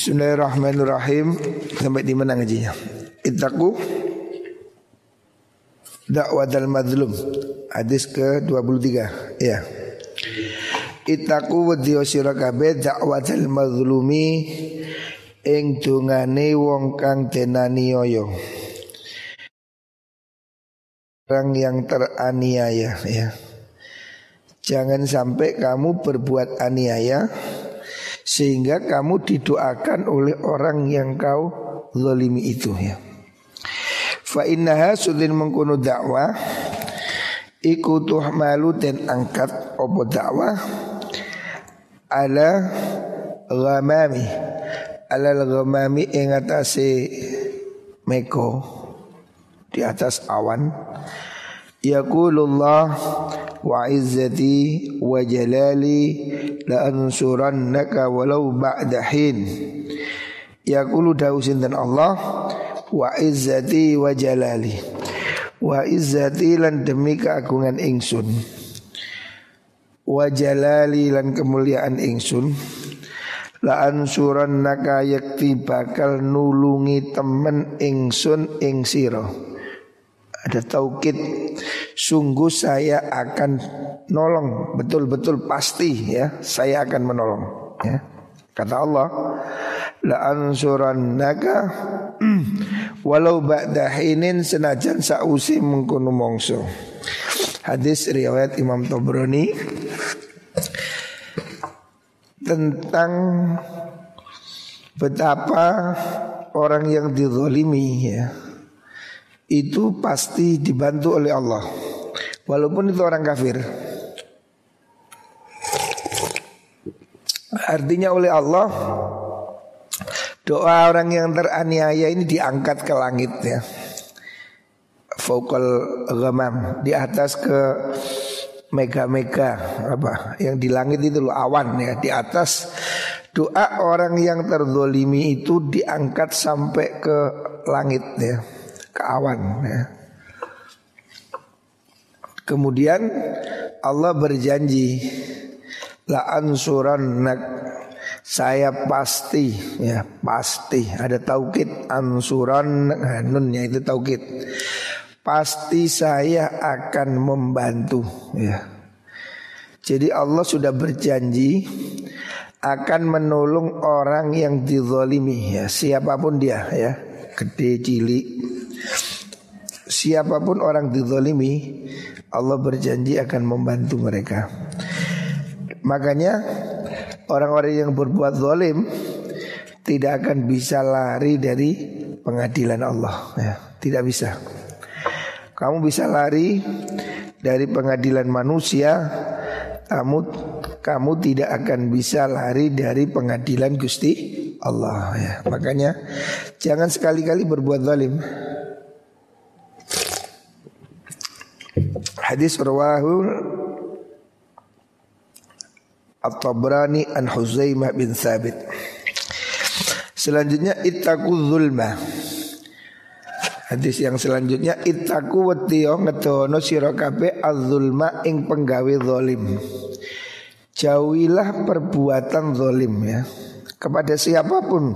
Bismillahirrahmanirrahim. Sampai di mana ngajinya? Ittaku Da'wadal madlum Hadis ke-23 Ya. Itaku wedya sira kabeh dakwatal mazlumi. Ing dungane wong kang denaniaya. Orang yang teraniaya ya. Jangan sampai kamu berbuat aniaya sehingga kamu didoakan oleh orang yang kau zalimi itu ya. Fa innaha sudin mengkono dakwah iku tuhmalu dan angkat opo dakwah ala ghamami ala ghamami ing atase meko di atas awan yaqulullah wa izzati wa jalali la ansurannaka walau ba'da hin. Yaqulu dausin dan Allah wa izzati wa jalali. Wa izzati lan demi keagungan ingsun. Wa jalali lan kemuliaan ingsun. La ansuran naka yakti bakal nulungi temen ingsun ing sira ada taukid. Sungguh saya akan nolong. Betul-betul pasti ya. Saya akan menolong ya. Kata Allah la ansuran naka walau ba'da hinin senajan sausi mengkono mongso. Hadis riwayat Imam Tobroni tentang betapa orang yang dizolimi ya itu pasti dibantu oleh Allah. Walaupun itu orang kafir. Artinya oleh Allah doa orang yang teraniaya ini diangkat ke langit ya. Fokal ghamam di atas ke mega-mega apa yang di langit itu loh awan ya. Di atas doa orang yang terzolimi itu diangkat sampai ke langit ya ke awan ya. Kemudian Allah berjanji la ansuran saya pasti ya pasti. Ada taukid ansuran nunnya itu taukid. Pasti saya akan membantu ya. Jadi Allah sudah berjanji akan menolong orang yang dizalimi ya, siapa pun dia ya, gede cilik. Siapa pun orang dizalimi, Allah berjanji akan membantu mereka. Makanya orang-orang yang berbuat zalim tidak akan bisa lari dari pengadilan Allah ya, tidak bisa. Kamu bisa lari dari pengadilan manusia, kamu kamu tidak akan bisa lari dari pengadilan Gusti Allah ya. Makanya jangan sekali-kali berbuat zalim. Hadis rawahu At-Tabrani an Huzaimah bin Thabit. Selanjutnya ittaqu zulma. Hadis yang selanjutnya itaku wetiyo ngetono sira kabeh az-zulma ing penggawe zalim. Jauhilah perbuatan zalim ya kepada siapa pun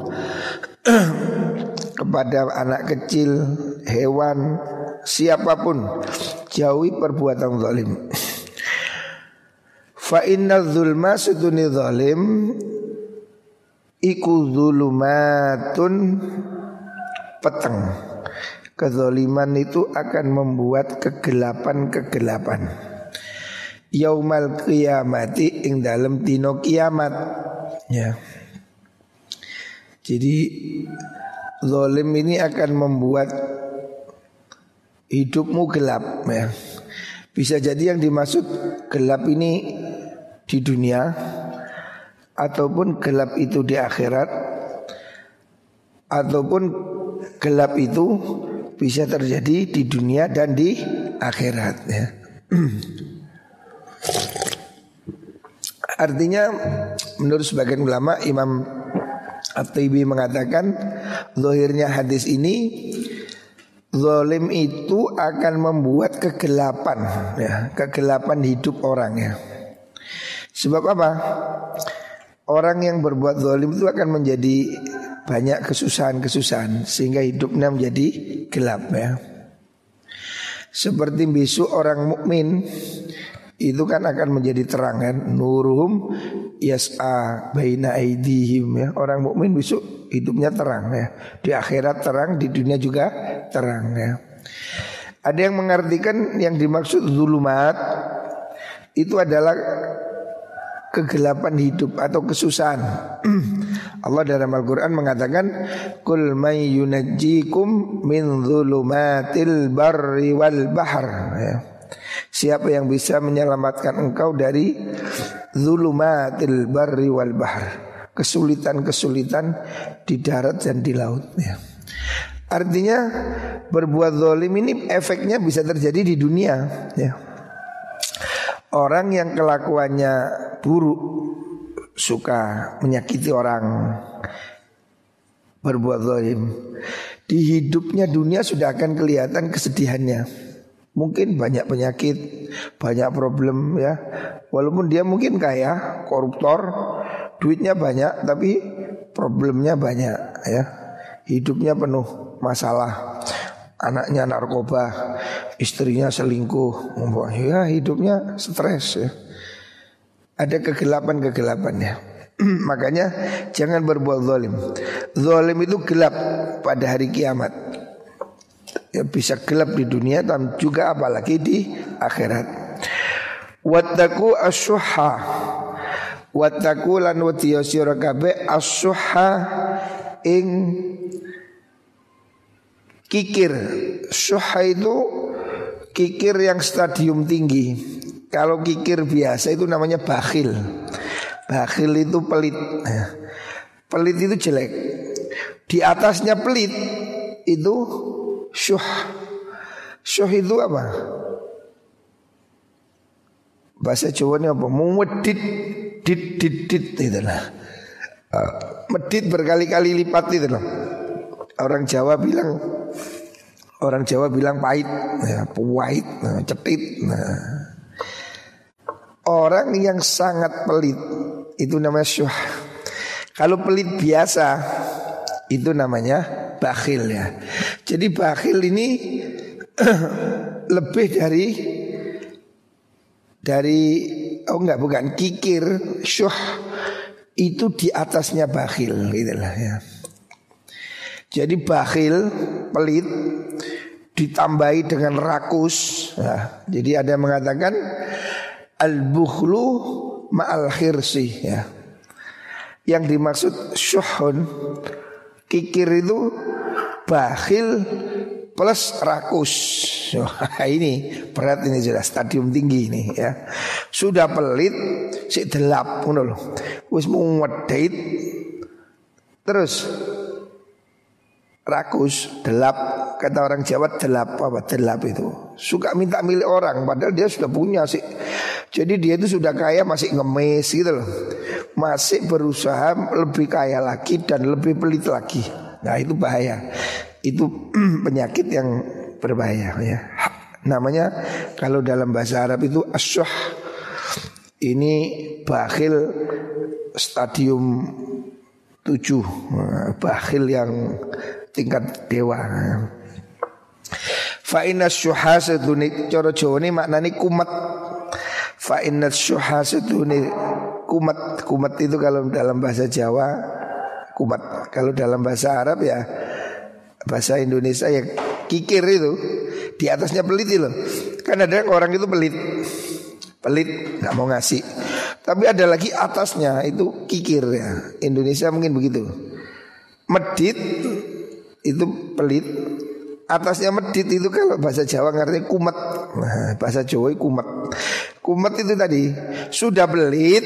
kepada anak kecil, hewan, siapa pun jauhi perbuatan zalim. Fa inna zulma suduni zalim iku zulumatun peteng. Kezoliman itu akan membuat kegelapan-kegelapan. Yaumal kiamati ing dalam dino kiamat. Ya. Jadi Zolim ini akan membuat Hidupmu gelap ya Bisa jadi yang dimaksud gelap ini di dunia Ataupun gelap itu di akhirat Ataupun gelap itu bisa terjadi di dunia dan di akhirat ya. Artinya menurut sebagian ulama Imam At-Tibi mengatakan Zohirnya hadis ini Zolim itu akan membuat kegelapan ya, Kegelapan hidup orang ya Sebab apa? Orang yang berbuat zalim itu akan menjadi banyak kesusahan-kesusahan sehingga hidupnya menjadi gelap ya. Seperti besok orang mukmin itu kan akan menjadi terang kan nuruhum yas'a baina aidihim ya. Orang mukmin besok hidupnya terang ya. Di akhirat terang, di dunia juga terang ya. Ada yang mengartikan yang dimaksud zulumat itu adalah kegelapan hidup atau kesusahan. Allah dalam Al-Qur'an mengatakan kul may yunajjikum min dhulumatil barri wal bahr ya. Siapa yang bisa menyelamatkan engkau dari zulumatil barri wal bahr kesulitan-kesulitan di darat dan di laut ya. Artinya berbuat zalim ini efeknya bisa terjadi di dunia ya. Orang yang kelakuannya buruk Suka menyakiti orang Berbuat zalim Di hidupnya dunia sudah akan kelihatan kesedihannya Mungkin banyak penyakit Banyak problem ya Walaupun dia mungkin kaya Koruptor Duitnya banyak Tapi problemnya banyak ya Hidupnya penuh masalah Anaknya narkoba istrinya selingkuh, ya hidupnya stres ya. Ada kegelapan-kegelapan ya. Makanya jangan berbuat zalim. Zalim itu gelap pada hari kiamat. Ya, bisa gelap di dunia dan juga apalagi di akhirat. Wattaku asyuha Wattaku lan wadiya sira asyuha ing kikir. Syuha itu kikir yang stadium tinggi. Kalau kikir biasa itu namanya bakhil. Bakhil itu pelit. Pelit itu jelek. Di atasnya pelit itu syuh. Syuh itu apa? Bahasa Jawa ini apa? Mewedit dit dit dit itu lah. Uh, medit berkali-kali lipat itu loh. Orang Jawa bilang Orang Jawa bilang pahit, ya, pahit, nah, cetit. Nah. Orang yang sangat pelit itu namanya syuh. Kalau pelit biasa itu namanya bakhil ya. Jadi bakhil ini lebih dari dari oh enggak bukan kikir syuh itu di atasnya bakhil gitu lah ya. Jadi bakhil pelit ditambahi dengan rakus. Ya, jadi ada yang mengatakan al-bukhlu ma'al khirsi ya. Yang dimaksud syuhun kikir itu bakhil plus rakus. Wah, ini berat ini sudah stadium tinggi ini ya. Sudah pelit si delap ngono lho. Wis mau terus rakus, delap, kata orang Jawa delap apa delap itu. Suka minta milik orang padahal dia sudah punya sih. Jadi dia itu sudah kaya masih ngemes gitu loh. Masih berusaha lebih kaya lagi dan lebih pelit lagi. Nah itu bahaya. Itu penyakit yang berbahaya ya. Namanya kalau dalam bahasa Arab itu asyuh. Ini bakhil stadium tujuh bakhil yang tingkat dewa. Fa inna syuhasaduni cara Jawa ini maknanya kumat. Fa inna syuhasaduni kumat. Kumat itu kalau dalam bahasa Jawa kumat. Kalau dalam bahasa Arab ya bahasa Indonesia ya kikir itu di atasnya pelit loh. Kan ada orang itu pelit. Pelit nggak mau ngasih. Tapi ada lagi atasnya itu kikir ya. Indonesia mungkin begitu. Medit itu pelit atasnya medit itu kalau bahasa Jawa ngerti kumat nah, bahasa Jawa kumat kumat itu tadi sudah pelit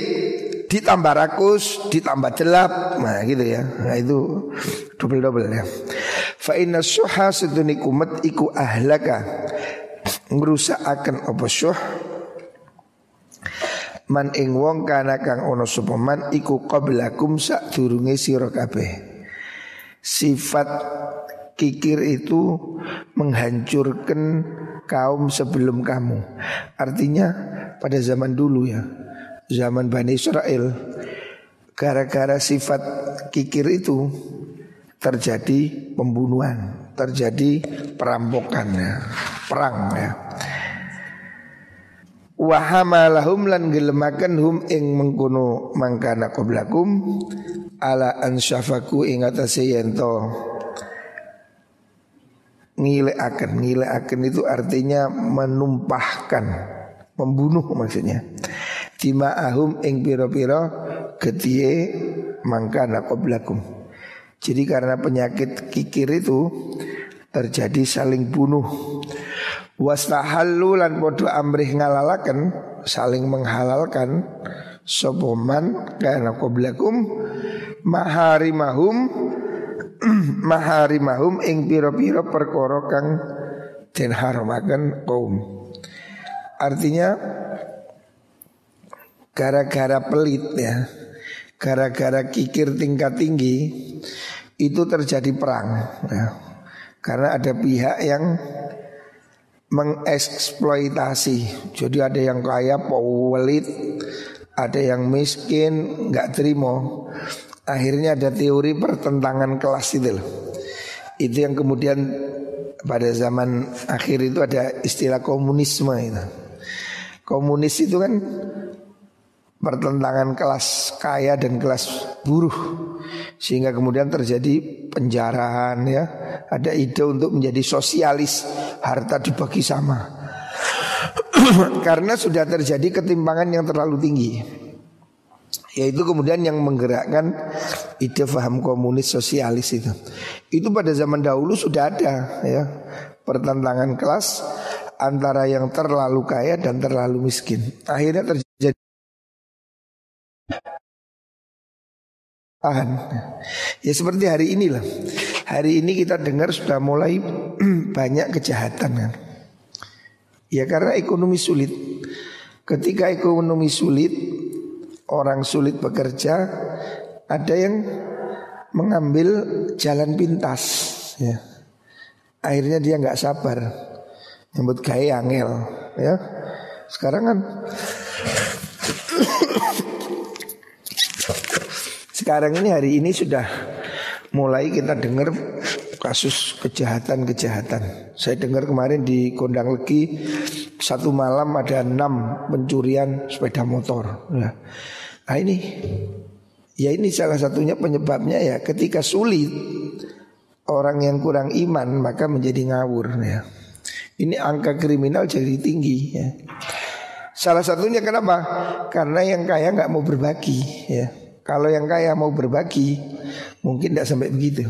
ditambah rakus ditambah jelap nah gitu ya nah itu double double ya fa inna syuha seduni kumat iku ahlaka. Ngerusak akan apa syuh? Man ing wong kana kang ono sapa man iku qablakum sak durunge sira kabeh. Sifat kikir itu menghancurkan kaum sebelum kamu. Artinya pada zaman dulu ya, zaman Bani Israel, gara-gara sifat kikir itu terjadi pembunuhan, terjadi perampokan ya, perang ya. Wahamalahum lan gelemaken hum ing mengkono mangkana qablakum ala ansyafaku ing atase yento ngilekaken ngilekaken itu artinya menumpahkan membunuh maksudnya. Ahum ing piro-piro getiye mangkana qablakum jadi karena penyakit kikir itu terjadi saling bunuh. Wastahallu lan podo amrih ngalalaken saling menghalalkan. Sopoman karena qablakum maharimahum maharimahum ing piro-piro perkara kang den kaum. Artinya gara-gara pelit ya, gara-gara kikir tingkat tinggi itu terjadi perang ya. Karena ada pihak yang mengeksploitasi. Jadi ada yang kaya pelit, ada yang miskin nggak terima. Akhirnya ada teori pertentangan kelas itu loh. Itu yang kemudian pada zaman akhir itu ada istilah komunisme itu. Komunis itu kan pertentangan kelas kaya dan kelas buruh. Sehingga kemudian terjadi penjarahan ya. Ada ide untuk menjadi sosialis harta dibagi sama. Karena sudah terjadi ketimpangan yang terlalu tinggi. Yaitu kemudian yang menggerakkan ide faham komunis sosialis itu. Itu pada zaman dahulu sudah ada ya. Pertentangan kelas antara yang terlalu kaya dan terlalu miskin. Akhirnya terjadi tahan. Ya seperti hari inilah. Hari ini kita dengar sudah mulai banyak kejahatan kan. Ya karena ekonomi sulit. Ketika ekonomi sulit, orang sulit bekerja, ada yang mengambil jalan pintas. Ya. Akhirnya dia nggak sabar, nyebut gaya angel. Ya. Sekarang kan sekarang ini hari ini sudah mulai kita dengar kasus kejahatan-kejahatan. Saya dengar kemarin di Kondang Legi satu malam ada enam pencurian sepeda motor. Ya. Nah ini, ya ini salah satunya penyebabnya ya ketika sulit orang yang kurang iman maka menjadi ngawur ya. Ini angka kriminal jadi tinggi ya. Salah satunya kenapa? Karena yang kaya nggak mau berbagi ya. Kalau yang kaya mau berbagi mungkin tidak sampai begitu.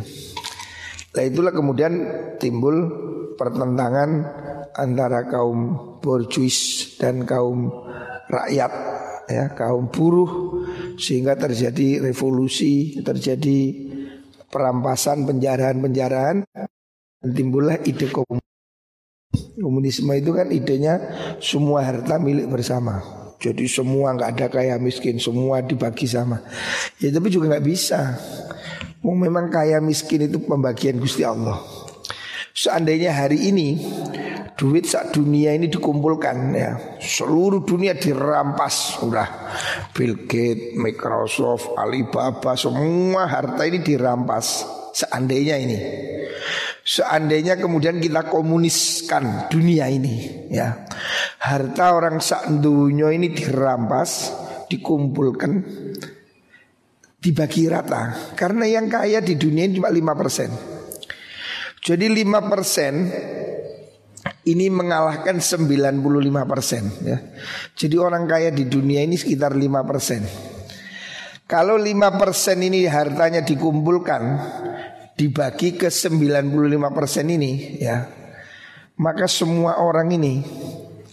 Nah itulah kemudian timbul pertentangan antara kaum borjuis dan kaum rakyat ya kaum buruh sehingga terjadi revolusi, terjadi perampasan, penjarahan-penjarahan dan timbullah ide komunisme. Komunisme itu kan idenya semua harta milik bersama. Jadi semua nggak ada kaya miskin, semua dibagi sama. Ya tapi juga nggak bisa. Memang kaya miskin itu pembagian Gusti Allah. Seandainya hari ini duit sak dunia ini dikumpulkan ya, seluruh dunia dirampas udah Bill Gates, Microsoft, Alibaba semua harta ini dirampas. Seandainya ini. Seandainya kemudian kita komuniskan dunia ini ya. Harta orang sak ini dirampas, dikumpulkan dibagi rata. Karena yang kaya di dunia ini cuma 5%. Jadi 5 persen ini mengalahkan 95 persen ya. Jadi orang kaya di dunia ini sekitar 5 persen. Kalau 5 persen ini hartanya dikumpulkan dibagi ke 95 persen ini ya, maka semua orang ini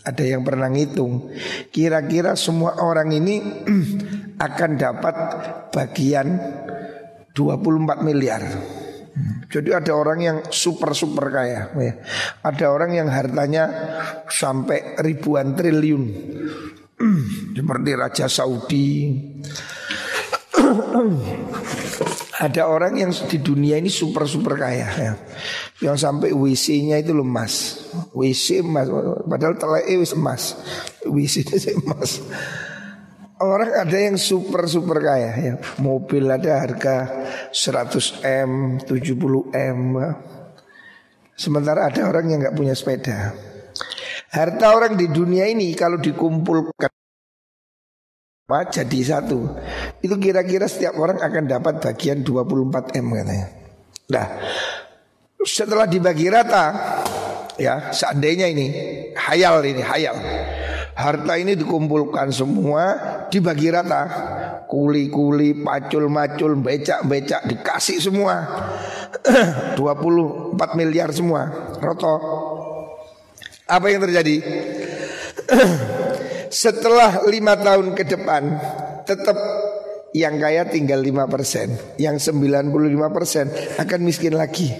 ada yang pernah ngitung kira-kira semua orang ini akan dapat bagian 24 miliar. Jadi ada orang yang super super kaya, ya. ada orang yang hartanya sampai ribuan triliun, seperti Raja Saudi. ada orang yang di dunia ini super super kaya, ya. yang sampai WC-nya itu lemas, WC emas, padahal telai wis emas, WC itu emas. Orang ada yang super super kaya ya. Mobil ada harga 100 M, 70 M. Sementara ada orang yang nggak punya sepeda. Harta orang di dunia ini kalau dikumpulkan jadi satu. Itu kira-kira setiap orang akan dapat bagian 24 M katanya. Nah, setelah dibagi rata ya seandainya ini hayal ini hayal. Harta ini dikumpulkan semua dibagi rata. Kuli-kuli pacul-macul becak-becak dikasih semua. 24 miliar semua roto. Apa yang terjadi setelah lima tahun ke depan tetap yang kaya tinggal 5% Yang 95% akan miskin lagi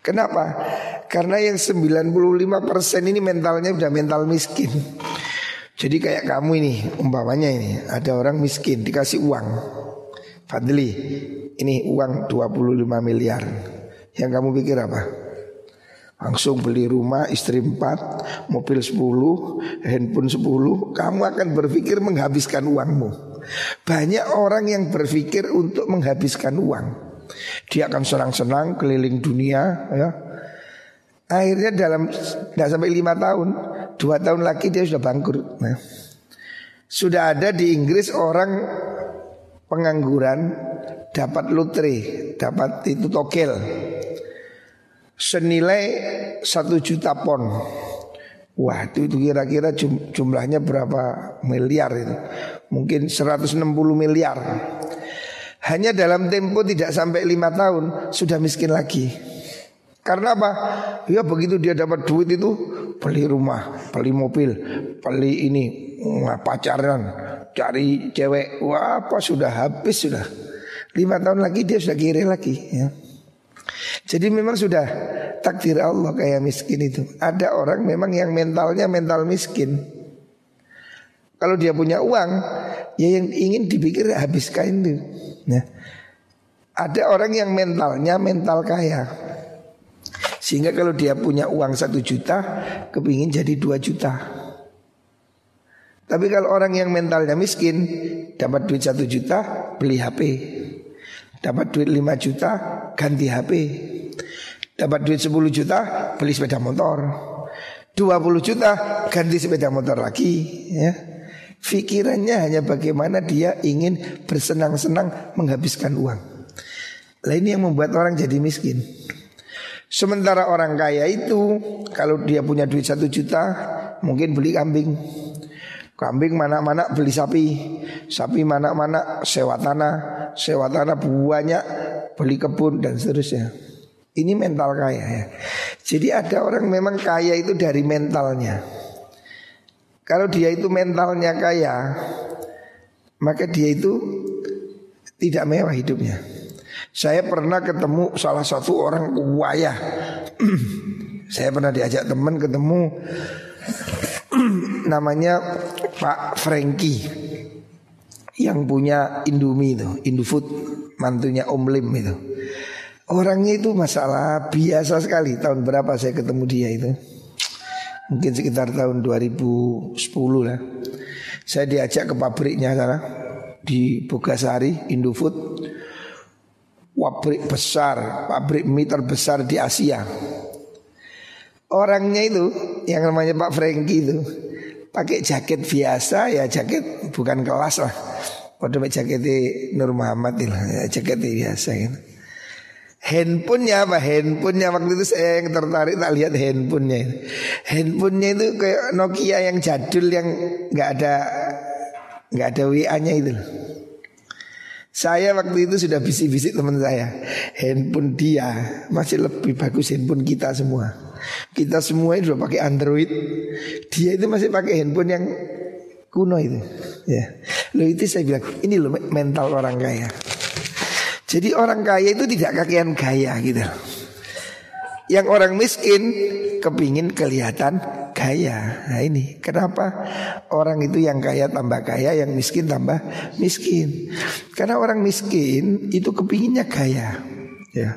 Kenapa? Karena yang 95% ini mentalnya udah mental miskin. Jadi kayak kamu ini, umpamanya ini, ada orang miskin dikasih uang. Fadli, ini uang 25 miliar. Yang kamu pikir apa? Langsung beli rumah istri 4 Mobil 10 Handphone 10 Kamu akan berpikir menghabiskan uangmu Banyak orang yang berpikir untuk menghabiskan uang dia akan senang-senang keliling dunia ya. Akhirnya dalam tidak sampai lima tahun, dua tahun lagi dia sudah bangkrut. Nah, sudah ada di Inggris orang pengangguran dapat lotre, dapat itu tokel senilai satu juta pon. Wah itu, kira-kira jumlahnya berapa miliar itu Mungkin 160 miliar hanya dalam tempo tidak sampai lima tahun sudah miskin lagi. Karena apa? Ya begitu dia dapat duit itu beli rumah, beli mobil, beli ini pacaran, cari cewek, wah apa sudah habis sudah. Lima tahun lagi dia sudah kiri lagi. Ya. Jadi memang sudah takdir Allah kayak miskin itu. Ada orang memang yang mentalnya mental miskin. Kalau dia punya uang, ya yang ingin dipikir habiskan itu. Ya. Ada orang yang mentalnya mental kaya Sehingga kalau dia punya uang satu juta Kepingin jadi dua juta Tapi kalau orang yang mentalnya miskin Dapat duit satu juta Beli HP Dapat duit lima juta Ganti HP Dapat duit sepuluh juta Beli sepeda motor dua puluh juta Ganti sepeda motor lagi ya Fikirannya hanya bagaimana dia ingin bersenang-senang menghabiskan uang. Lah ini yang membuat orang jadi miskin. Sementara orang kaya itu kalau dia punya duit satu juta mungkin beli kambing. Kambing mana-mana beli sapi, sapi mana-mana sewa tanah, sewa tanah banyak, beli kebun dan seterusnya. Ini mental kaya ya. Jadi ada orang memang kaya itu dari mentalnya. Kalau dia itu mentalnya kaya, maka dia itu tidak mewah hidupnya. Saya pernah ketemu salah satu orang kaya. Saya pernah diajak teman ketemu namanya Pak Franky yang punya Indomie itu, Indofood, mantunya Om Lim itu. Orangnya itu masalah biasa sekali. Tahun berapa saya ketemu dia itu? Mungkin sekitar tahun 2010 lah Saya diajak ke pabriknya sana Di Bogasari, Indofood Pabrik besar, pabrik mie terbesar di Asia Orangnya itu yang namanya Pak Franky itu pakai jaket biasa ya jaket bukan kelas lah. Pada jaket Nur Muhammad ya, jaket biasa gitu. Handphonenya apa? Handphonenya waktu itu saya yang tertarik tak lihat handphonenya. Handphonenya itu kayak Nokia yang jadul yang nggak ada nggak ada WA-nya itu. Saya waktu itu sudah bisik-bisik teman saya. Handphone dia masih lebih bagus handphone kita semua. Kita semua itu sudah pakai Android. Dia itu masih pakai handphone yang kuno itu. Ya. Loh itu saya bilang ini loh mental orang kaya. Jadi orang kaya itu tidak kakean gaya gitu. Yang orang miskin kepingin kelihatan kaya. Nah ini kenapa orang itu yang kaya tambah kaya, yang miskin tambah miskin. Karena orang miskin itu kepinginnya kaya. Ya.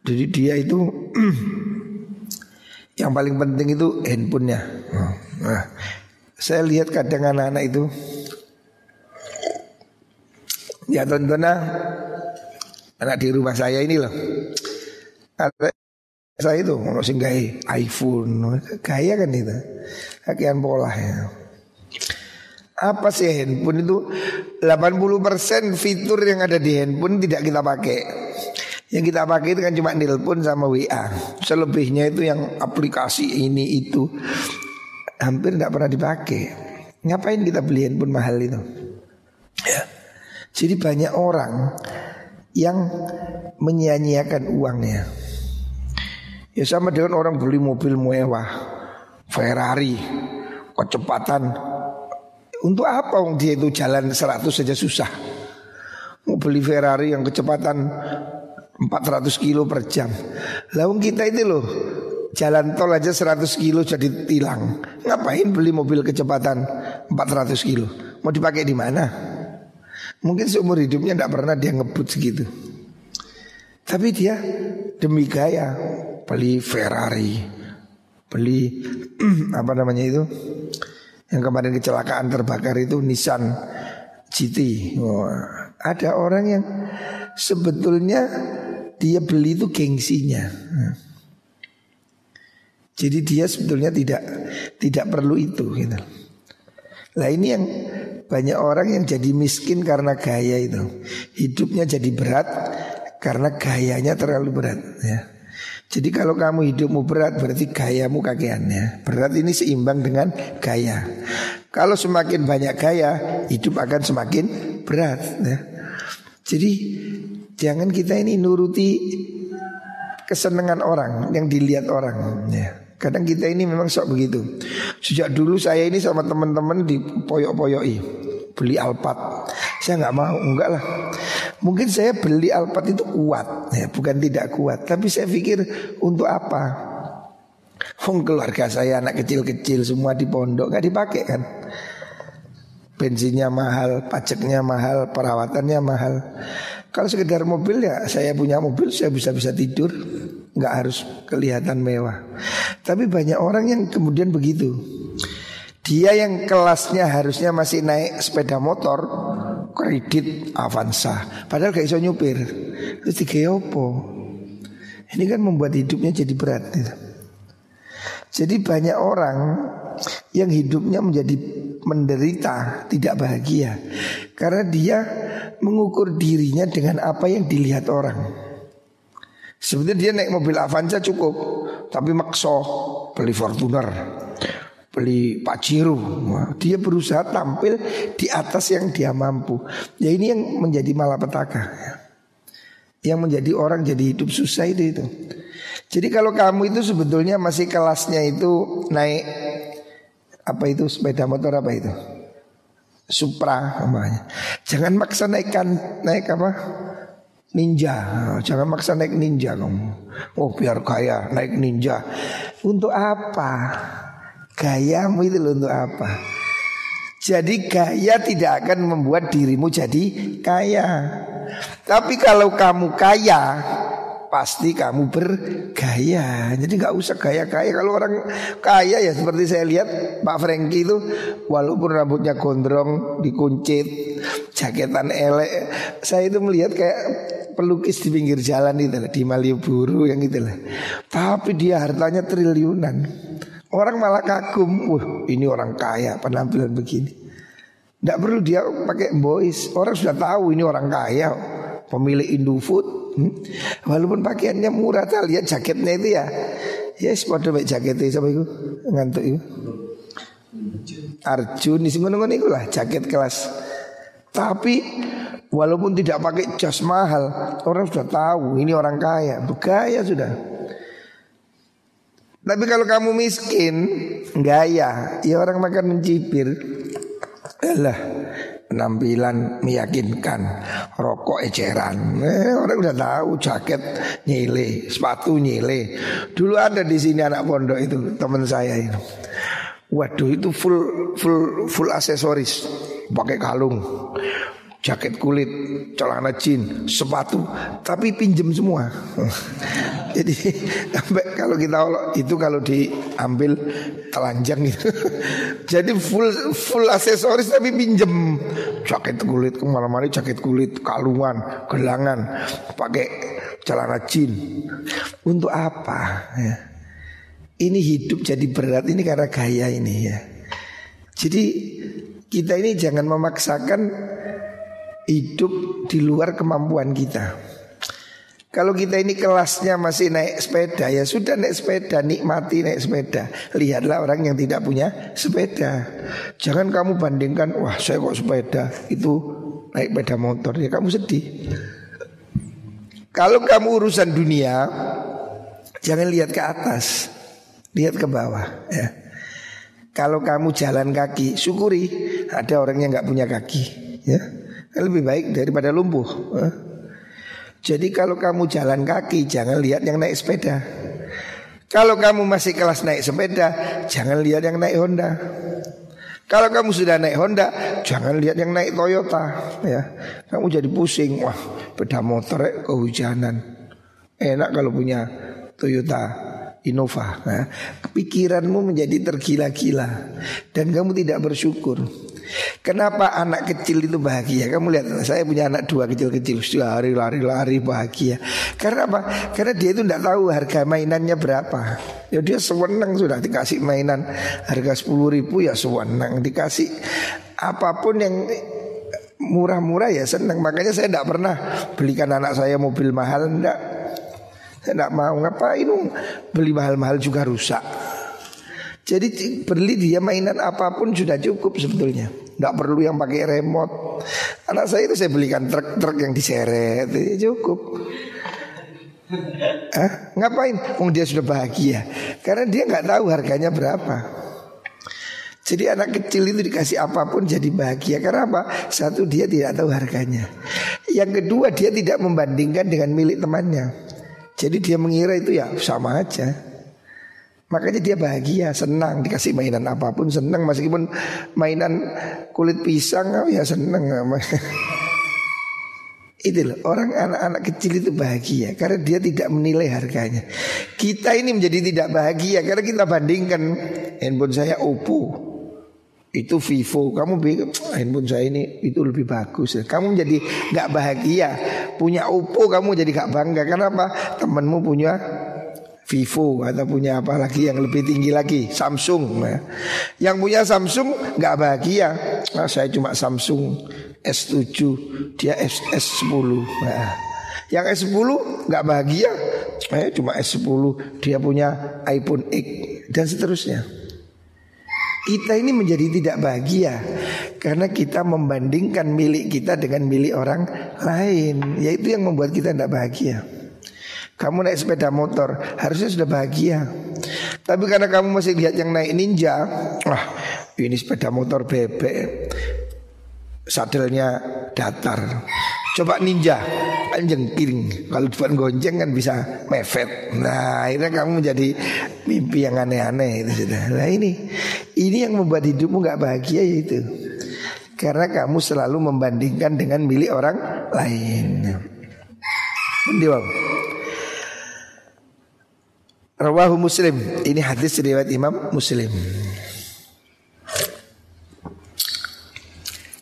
Jadi dia itu yang paling penting itu handphonenya. Nah, Saya lihat kadang anak-anak itu Ya tonton Anak di rumah saya ini loh Saya itu kalau singgahi iPhone Gaya kan itu. Kakian pola ya. Apa sih handphone itu? 80% fitur yang ada di handphone tidak kita pakai. Yang kita pakai itu kan cuma nelpon sama WA Selebihnya itu yang aplikasi ini itu. Hampir tidak pernah dipakai. Ngapain kita beli handphone mahal itu? Ya. Jadi banyak orang yang menyia-nyiakan uangnya Ya sama dengan orang beli mobil mewah Ferrari Kecepatan untuk apa wong dia itu jalan 100 saja susah. Mau beli Ferrari yang kecepatan 400 kilo per jam. Lalu kita itu loh jalan tol aja 100 kilo jadi tilang. Ngapain beli mobil kecepatan 400 kilo? Mau dipakai di mana? Mungkin seumur hidupnya tidak pernah dia ngebut segitu. Tapi dia demi gaya beli Ferrari, beli apa namanya itu yang kemarin kecelakaan terbakar itu Nissan GT. Oh, ada orang yang sebetulnya dia beli itu gengsinya. Jadi dia sebetulnya tidak tidak perlu itu gitu. Lah ini yang banyak orang yang jadi miskin karena gaya itu. Hidupnya jadi berat karena gayanya terlalu berat ya. Jadi kalau kamu hidupmu berat berarti gayamu kakean ya. Berat ini seimbang dengan gaya. Kalau semakin banyak gaya, hidup akan semakin berat ya. Jadi jangan kita ini nuruti kesenangan orang yang dilihat orang ya. Kadang kita ini memang sok begitu. Sejak dulu saya ini sama teman-teman di poyok-poyoi beli Alphard. Saya nggak mau, enggak lah. Mungkin saya beli Alphard itu kuat, ya, bukan tidak kuat. Tapi saya pikir untuk apa? Hong keluarga saya anak kecil-kecil semua di pondok nggak dipakai kan? Bensinnya mahal, pajaknya mahal, perawatannya mahal. Kalau sekedar mobil ya saya punya mobil saya bisa-bisa tidur nggak harus kelihatan mewah. Tapi banyak orang yang kemudian begitu. Dia yang kelasnya harusnya masih naik sepeda motor Kredit Avanza. Padahal gak bisa nyupir. Terus digeopo Ini kan membuat hidupnya jadi berat gitu. Jadi banyak orang yang hidupnya menjadi menderita, tidak bahagia Karena dia mengukur dirinya dengan apa yang dilihat orang. Sebetulnya dia naik mobil Avanza cukup Tapi makso beli Fortuner beli Pajero. Dia berusaha tampil di atas yang dia mampu. Ya ini yang menjadi malapetaka. Ya. Yang menjadi orang jadi hidup susah itu itu. Jadi kalau kamu itu sebetulnya masih kelasnya itu naik apa itu sepeda motor apa itu? Supra namanya. Jangan maksa naikkan naik apa? Ninja. Jangan maksa naik ninja kamu. Oh biar kaya naik ninja. Untuk apa? Gayamu itu loh untuk apa? Jadi gaya tidak akan membuat dirimu jadi kaya. Tapi kalau kamu kaya, pasti kamu bergaya. Jadi nggak usah gaya-gaya. Kalau orang kaya ya seperti saya lihat Pak Franky itu, walaupun rambutnya gondrong, dikuncit, jaketan elek, saya itu melihat kayak pelukis di pinggir jalan itu di Malioboro yang itulah. Tapi dia hartanya triliunan. Orang malah kagum, wah ini orang kaya penampilan begini. Tidak perlu dia pakai voice, orang sudah tahu ini orang kaya, pemilik Indofood. Hmm? Walaupun pakaiannya murah, tak lihat jaketnya itu ya. Ya, yes, pada baik jaketnya sama itu ngantuk itu. Arjun, isi ngono-ngono itu lah jaket kelas. Tapi walaupun tidak pakai jas mahal, orang sudah tahu ini orang kaya, bergaya sudah. Tapi kalau kamu miskin, gaya, ya orang makan mencibir. Alah, penampilan meyakinkan, rokok eceran. Eh, orang udah tahu jaket nyile, sepatu nyile. Dulu ada di sini anak pondok itu teman saya itu. Waduh itu full full full aksesoris, pakai kalung, jaket kulit, celana jin, sepatu, tapi pinjem semua. Jadi sampai kalau kita itu kalau diambil telanjang itu. Jadi full full aksesoris tapi pinjem jaket kulit ke mana-mana jaket kulit, kalungan, gelangan, pakai celana jin. Untuk apa? Ya. Ini hidup jadi berat ini karena gaya ini ya. Jadi kita ini jangan memaksakan hidup di luar kemampuan kita. Kalau kita ini kelasnya masih naik sepeda ya sudah naik sepeda nikmati naik sepeda. Lihatlah orang yang tidak punya sepeda. Jangan kamu bandingkan wah saya kok sepeda itu naik sepeda motor ya kamu sedih. Kalau kamu urusan dunia jangan lihat ke atas, lihat ke bawah ya. Kalau kamu jalan kaki syukuri ada orang yang nggak punya kaki ya lebih baik daripada lumpuh. Jadi kalau kamu jalan kaki jangan lihat yang naik sepeda. Kalau kamu masih kelas naik sepeda, jangan lihat yang naik Honda. Kalau kamu sudah naik Honda, jangan lihat yang naik Toyota. Ya, kamu jadi pusing. Wah, beda motor eh, kehujanan. Enak kalau punya Toyota Innova. Nah, pikiranmu menjadi tergila-gila dan kamu tidak bersyukur. Kenapa anak kecil itu bahagia? Kamu lihat, saya punya anak dua kecil-kecil, sudah hari lari-lari bahagia. Karena apa? Karena dia itu tidak tahu harga mainannya berapa. Ya dia sewenang sudah dikasih mainan harga sepuluh ribu ya sewenang dikasih apa pun yang murah-murah ya senang. Makanya saya tidak pernah belikan anak saya mobil mahal, tidak. Saya tidak mau ngapain beli mahal-mahal juga rusak. Jadi beli dia mainan apa pun sudah cukup sebetulnya. Tidak perlu yang pakai remote. Anak saya itu saya belikan truk-truk yang diseret, itu cukup. Eh, ngapain? Oh dia sudah bahagia karena dia nggak tahu harganya berapa. Jadi anak kecil itu dikasih apa pun jadi bahagia karena apa? Satu dia tidak tahu harganya. Yang kedua dia tidak membandingkan dengan milik temannya. Jadi dia mengira itu ya sama aja. Makanya dia bahagia, senang dikasih mainan apa pun senang meskipun mainan kulit pisang oh ya senang. Itu loh orang anak-anak kecil itu bahagia karena dia tidak menilai harganya. Kita ini menjadi tidak bahagia karena kita bandingkan handphone saya Oppo itu Vivo, kamu bingung handphone saya ini itu lebih bagus. Kamu menjadi nggak bahagia punya Oppo kamu jadi nggak bangga karena apa? Temanmu punya Vivo atau punya apa lagi yang lebih tinggi lagi Samsung ya. Yang punya Samsung nggak bahagia nah, Saya cuma Samsung S7 Dia S, S10 nah, Yang S10 nggak bahagia eh, Cuma S10 Dia punya iPhone X Dan seterusnya kita ini menjadi tidak bahagia karena kita membandingkan milik kita dengan milik orang lain, yaitu yang membuat kita tidak bahagia. Kamu naik sepeda motor harusnya sudah bahagia. Tapi karena kamu masih lihat yang naik ninja, wah ini sepeda motor bebek, sadelnya datar. Coba ninja kan jengking. Kalau bukan gonceng kan bisa mepet. Nah akhirnya kamu menjadi mimpi yang aneh-aneh itu sudah. Nah ini ini yang membuat hidupmu nggak bahagia itu. Karena kamu selalu membandingkan dengan milik orang lain. Mendiwang. Rawahu Muslim. Ini hadis riwayat Imam Muslim.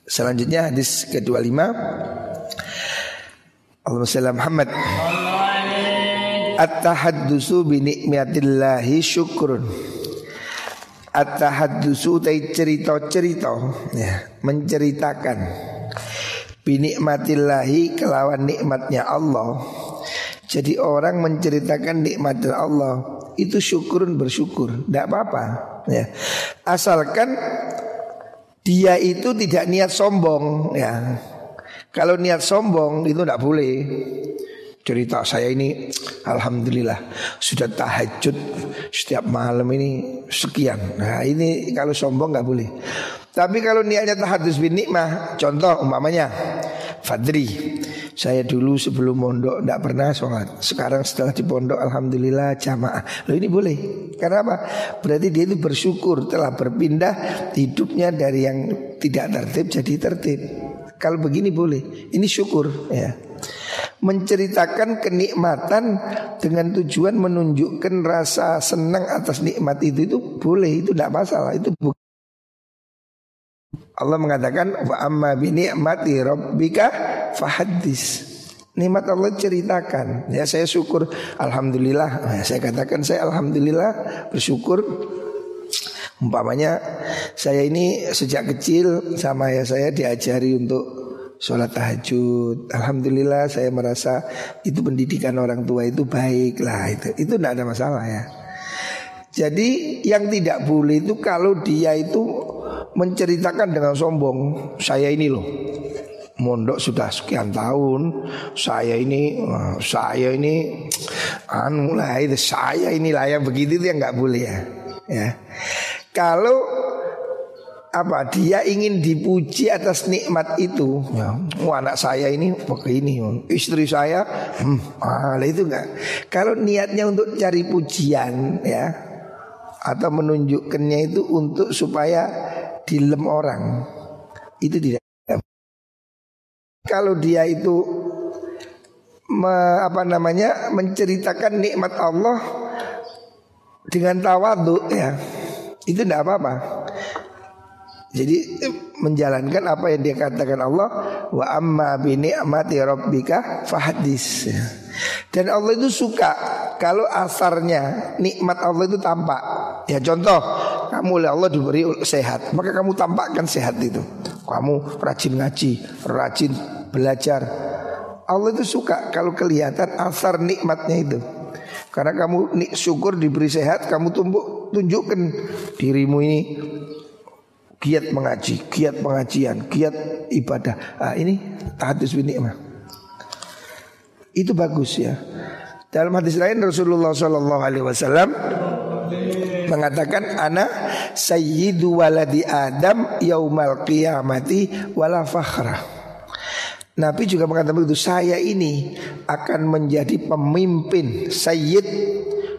Selanjutnya hadis ke-25 Allahumma salli Muhammad. At-tahaddusu bi ni'matillahi syukrun. At-tahaddusu tai cerita-cerita ya, menceritakan. Bi ni'matillahi kelawan nikmatnya Allah jadi orang menceritakan nikmat Allah itu syukurun bersyukur, tidak apa-apa. Ya. Asalkan dia itu tidak niat sombong, ya. Kalau niat sombong itu tidak boleh. Cerita saya ini Alhamdulillah Sudah tahajud Setiap malam ini sekian Nah ini kalau sombong nggak boleh Tapi kalau niatnya tahadus bin nikmah Contoh umpamanya Fadri saya dulu sebelum mondok tidak pernah sholat. Sekarang setelah di pondok alhamdulillah jamaah. Loh ini boleh. Karena apa? Berarti dia itu bersyukur telah berpindah hidupnya dari yang tidak tertib jadi tertib. Kalau begini boleh. Ini syukur ya. Menceritakan kenikmatan dengan tujuan menunjukkan rasa senang atas nikmat itu itu boleh, itu tidak masalah, itu bukan Allah mengatakan wa amma bi ni'mati rabbika fahaddis. Nikmat Allah ceritakan. Ya saya syukur alhamdulillah. Nah, saya katakan saya alhamdulillah bersyukur Umpamanya saya ini sejak kecil sama ya saya diajari untuk sholat tahajud. Alhamdulillah saya merasa itu pendidikan orang tua itu baik lah itu. Itu tidak ada masalah ya. Jadi yang tidak boleh itu kalau dia itu menceritakan dengan sombong, saya ini loh mondok sudah sekian tahun, saya ini saya ini anu lah itu saya ini lah yang begitu itu yang nggak boleh ya. Ya. Kalau apa dia ingin dipuji atas nikmat itu ya oh, anak saya ini begini istri saya hmm, ah, itu enggak kalau niatnya untuk cari pujian ya atau menunjukkannya itu untuk supaya dilem orang itu tidak kalau dia itu me, apa namanya menceritakan nikmat Allah dengan tawadhu ya itu tidak apa-apa. Jadi menjalankan apa yang dia katakan Allah wa amma bi ni'mati rabbika fahaddis. Dan Allah itu suka kalau asarnya nikmat Allah itu tampak. Ya contoh, kamu oleh Allah diberi sehat, maka kamu tampakkan sehat itu. Kamu rajin ngaji, rajin belajar. Allah itu suka kalau kelihatan asar nikmatnya itu. Karena kamu syukur diberi sehat, kamu tumbuk tunjukkan dirimu ini giat mengaji, giat pengajian, giat ibadah. Ah, ini tahadus bin nikmah. Itu bagus ya. Dalam hadis lain Rasulullah Shallallahu Alaihi Wasallam mengatakan anak sayyidu waladi Adam yaumal qiyamati wala fakhra. Nabi juga mengatakan begitu Saya ini akan menjadi pemimpin Sayyid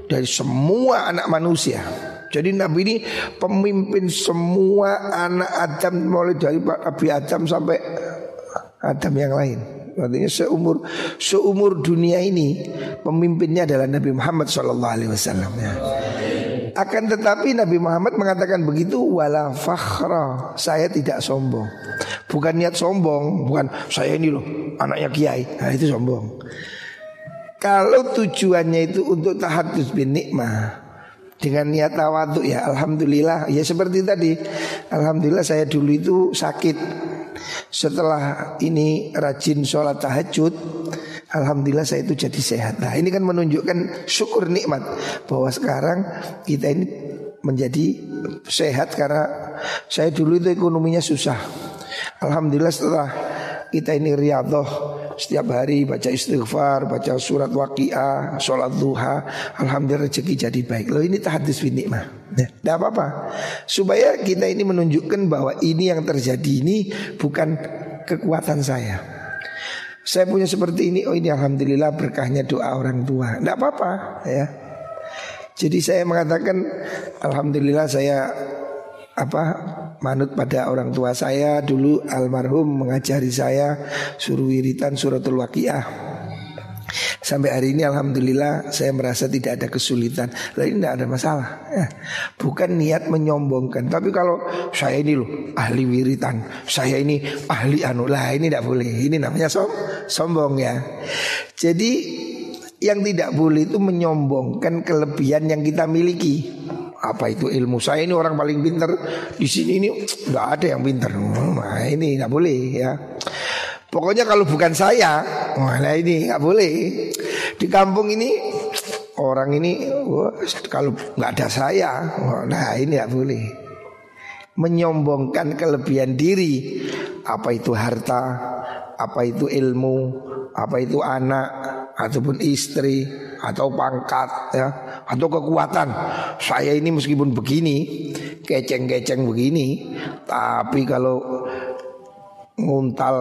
dari semua anak manusia Jadi Nabi ini pemimpin semua anak Adam Mulai dari Nabi Adam sampai Adam yang lain Artinya seumur seumur dunia ini pemimpinnya adalah Nabi Muhammad Wasallam. Ya. Akan tetapi Nabi Muhammad mengatakan begitu wala fakhra. Saya tidak sombong. Bukan niat sombong, bukan saya ini loh anaknya kiai. Nah, itu sombong. Kalau tujuannya itu untuk tahadus bin nikmah dengan niat tawaduk ya alhamdulillah ya seperti tadi alhamdulillah saya dulu itu sakit setelah ini rajin sholat tahajud Alhamdulillah saya itu jadi sehat Nah ini kan menunjukkan syukur nikmat Bahwa sekarang kita ini menjadi sehat Karena saya dulu itu ekonominya susah Alhamdulillah setelah kita ini riadoh setiap hari baca istighfar, baca surat waqiah, sholat duha, alhamdulillah rezeki jadi baik. Loh ini tahadus bin nikmah. Ya, tidak apa-apa. Supaya kita ini menunjukkan bahwa ini yang terjadi ini bukan kekuatan saya. Saya punya seperti ini, oh ini alhamdulillah berkahnya doa orang tua. Tidak apa-apa ya. Jadi saya mengatakan alhamdulillah saya apa manut pada orang tua saya dulu almarhum mengajari saya suruh wiritan suratul waqiah Sampai hari ini Alhamdulillah saya merasa tidak ada kesulitan. Lah ini tidak ada masalah ya. Bukan niat menyombongkan. Tapi kalau saya ini loh ahli wiritan. Saya ini ahli anu. Lah ini tidak boleh. Ini namanya som sombong ya. Jadi yang tidak boleh itu menyombongkan kelebihan yang kita miliki. Apa itu ilmu? Saya ini orang paling pintar. Di sini ini nggak ada yang pintar. Nah, ini nggak boleh ya pokoknya kalau bukan saya wah ini nggak boleh. Di kampung ini orang ini wah, kalau nggak ada saya nah ini nggak boleh. Menyombongkan kelebihan diri. Apa itu harta apa itu ilmu apa itu anak ataupun istri atau pangkat ya atau kekuatan. Saya ini meskipun begini, keceng-keceng begini, tapi kalau nguntal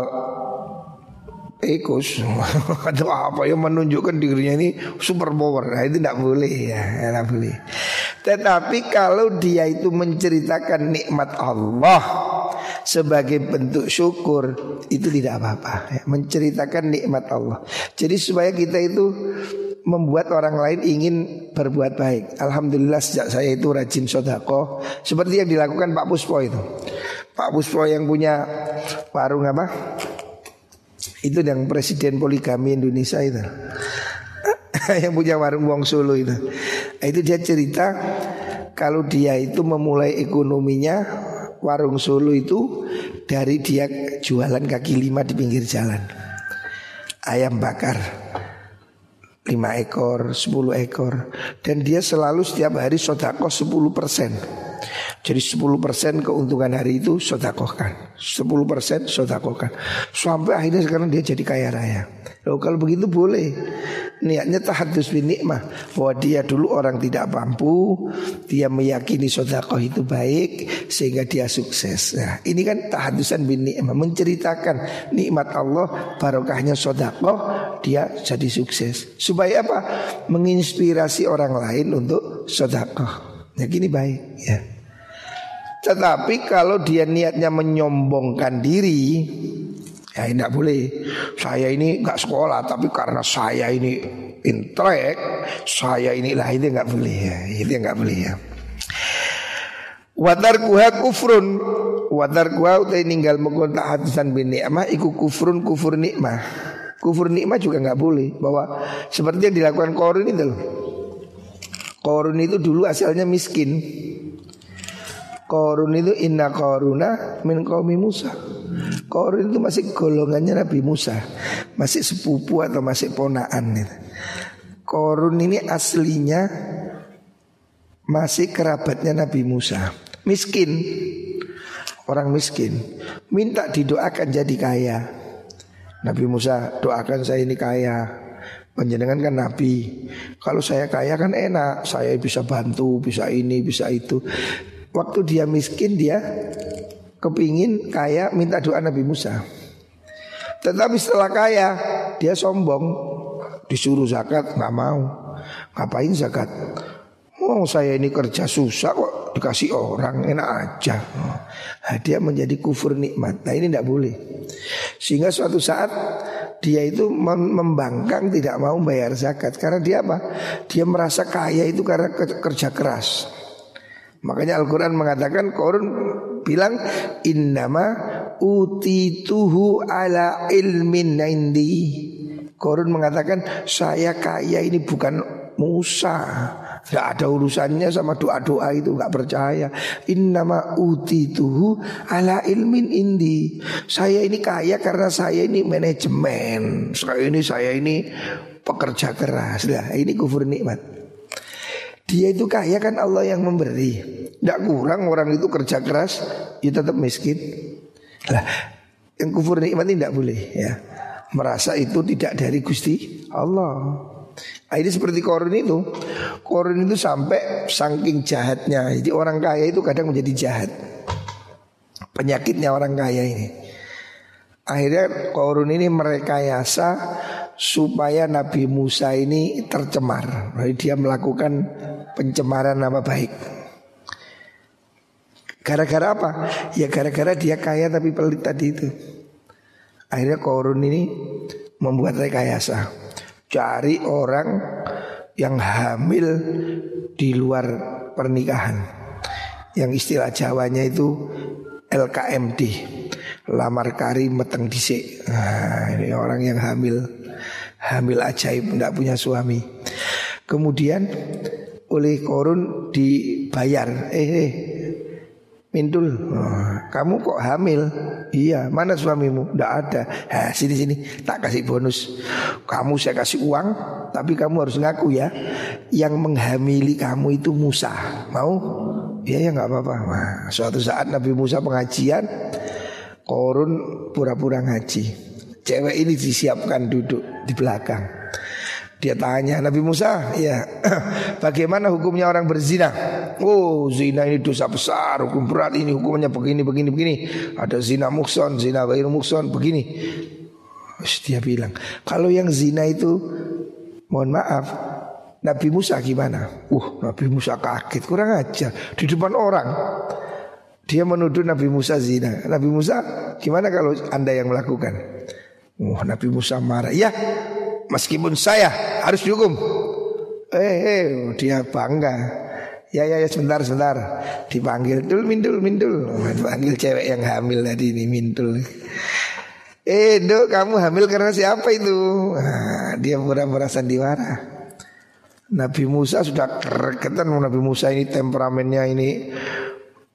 ekus atau apa yang menunjukkan dirinya ini super power. Nah, itu tidak boleh ya tidak boleh. Tetapi kalau dia itu menceritakan nikmat Allah sebagai bentuk syukur itu tidak apa-apa. Ya. menceritakan nikmat Allah. Jadi supaya kita itu membuat orang lain ingin berbuat baik. Alhamdulillah sejak saya itu rajin sodako. Seperti yang dilakukan Pak Puspo itu. Pak Puspo yang punya warung apa itu yang presiden poligami Indonesia itu yang punya warung Wong Solo itu itu dia cerita kalau dia itu memulai ekonominya warung Solo itu dari dia jualan kaki lima di pinggir jalan. Ayam bakar lima ekor, sepuluh ekor dan dia selalu setiap hari sodako sepuluh persen. Jadi 10% keuntungan hari itu sodakohkan. 10% sodakohkan. Sampai akhirnya sekarang dia jadi kaya raya. Loh, Kalau begitu boleh. Niatnya tahadus bin nikmah. Bahwa dia dulu orang tidak mampu Dia meyakini sodakoh itu baik Sehingga dia sukses. Nah, Ini kan tahadusan bin nikmah. Menceritakan nikmat Allah Barokahnya sodakoh Dia jadi sukses. Supaya apa? Menginspirasi orang lain untuk sodakoh. Ya gini baik ya. Tetapi kalau dia niatnya menyombongkan diri Ya tidak boleh. Saya ini nggak sekolah Tapi karena saya ini intrek Saya inilah itu nggak boleh ya. Itu nggak boleh ya. Wadar kuha kufrun. Wadar kuha utai ninggal mengkontak hadisan bin ni'mah. Iku kufrun kufur nikmah Kufur nikmah juga nggak boleh. Bahwa seperti yang dilakukan Korun itu loh. Korun itu dulu asalnya miskin Korun itu inna koruna min kaumi Musa. Korun itu masih golongannya Nabi Musa, masih sepupu atau masih ponaan. Gitu. Korun ini aslinya masih kerabatnya Nabi Musa, miskin, orang miskin, minta didoakan jadi kaya. Nabi Musa doakan saya ini kaya, Panjenengan kan nabi. Kalau saya kaya kan enak, saya bisa bantu, bisa ini, bisa itu. Waktu dia miskin dia kepingin kaya minta doa Nabi Musa. Tetapi setelah kaya dia sombong disuruh zakat nggak mau. Ngapain zakat? Oh saya ini kerja susah kok dikasih orang enak aja. Nah, dia menjadi kufur nikmat. Nah ini tidak boleh. Sehingga suatu saat dia itu membangkang tidak mau bayar zakat karena dia apa? Dia merasa kaya itu karena kerja keras. Makanya Al-Quran mengatakan Korun bilang Innama utituhu ala ilmin indi. Korun mengatakan Saya kaya ini bukan Musa. Tidak ada urusannya sama doa-doa itu nggak percaya. Innama utituhu ala ilmin indi. Saya ini kaya karena saya ini manajemen. Saya ini saya ini pekerja keras. Nah ini kufur nikmat dia itu kaya kan Allah yang memberi. Tidak kurang orang itu kerja keras, ya tetap miskin. Lah, yang kufur nikmat ini tidak boleh ya. Merasa itu tidak dari Gusti Allah. Nah, ini seperti korun itu. Korun itu sampai saking jahatnya. Jadi orang kaya itu kadang menjadi jahat. Penyakitnya orang kaya ini. Akhirnya korun ini merekayasa supaya Nabi Musa ini tercemar. Jadi dia melakukan pencemaran nama baik. Gara-gara apa? Ya gara-gara dia kaya tapi pelit tadi itu. Akhirnya korun ini membuat rekayasa. Cari orang yang hamil di luar pernikahan. Yang istilah Jawanya itu LKMD. Lamar kari meteng disik. Nah, ini orang yang hamil hamil ajaib tidak punya suami. Kemudian oleh korun dibayar. Eh, eh Mintul, oh, kamu kok hamil? Iya, mana suamimu? Tidak ada. Sini sini, tak kasih bonus. Kamu saya kasih uang, tapi kamu harus ngaku ya. Yang menghamili kamu itu Musa. Mau? Iya ya nggak apa-apa. Suatu saat Nabi Musa pengajian, korun pura-pura ngaji. Cewek ini disiapkan duduk di belakang. Dia tanya Nabi Musa, ya bagaimana hukumnya orang berzina? Oh zina ini dosa besar, hukum berat ini hukumnya begini, begini, begini. Ada zina mukson, zina gairu mukson, begini. Terus dia bilang, kalau yang zina itu, mohon maaf, Nabi Musa gimana? Uh, Nabi Musa kaget, kurang aja di depan orang. Dia menuduh Nabi Musa zina. Nabi Musa, gimana kalau anda yang melakukan? Oh, Nabi Musa marah. Ya, meskipun saya harus dihukum. Eh, eh, dia bangga. Ya ya ya sebentar sebentar. Dipanggil dul mindul mindul. Panggil cewek yang hamil tadi ini mindul. Eh dok kamu hamil karena siapa itu? Nah, Dia pura-pura sandiwara. Nabi Musa sudah kereketan. Nabi Musa ini temperamennya ini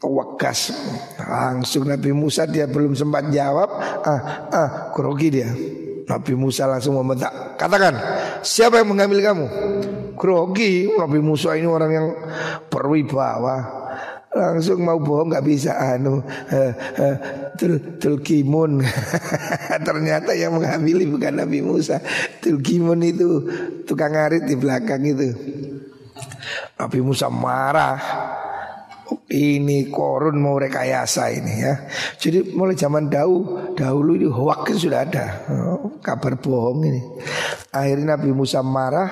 Wakas. Langsung Nabi Musa dia belum sempat jawab. Ah ah grogi dia Nabi Musa langsung membentak Katakan siapa yang mengambil kamu? Grogi. Nabi Musa ini orang yang berwibawa. Langsung mau bohong nggak bisa anu uh, uh, tul tulkimun. Ternyata yang menghamili bukan Nabi Musa. Tulkimun itu tukang ngarit di belakang itu. Nabi Musa marah ini korun mau rekayasa ini ya. Jadi mulai zaman dahulu dahulu itu hoax sudah ada oh, kabar bohong ini. Akhirnya Nabi Musa marah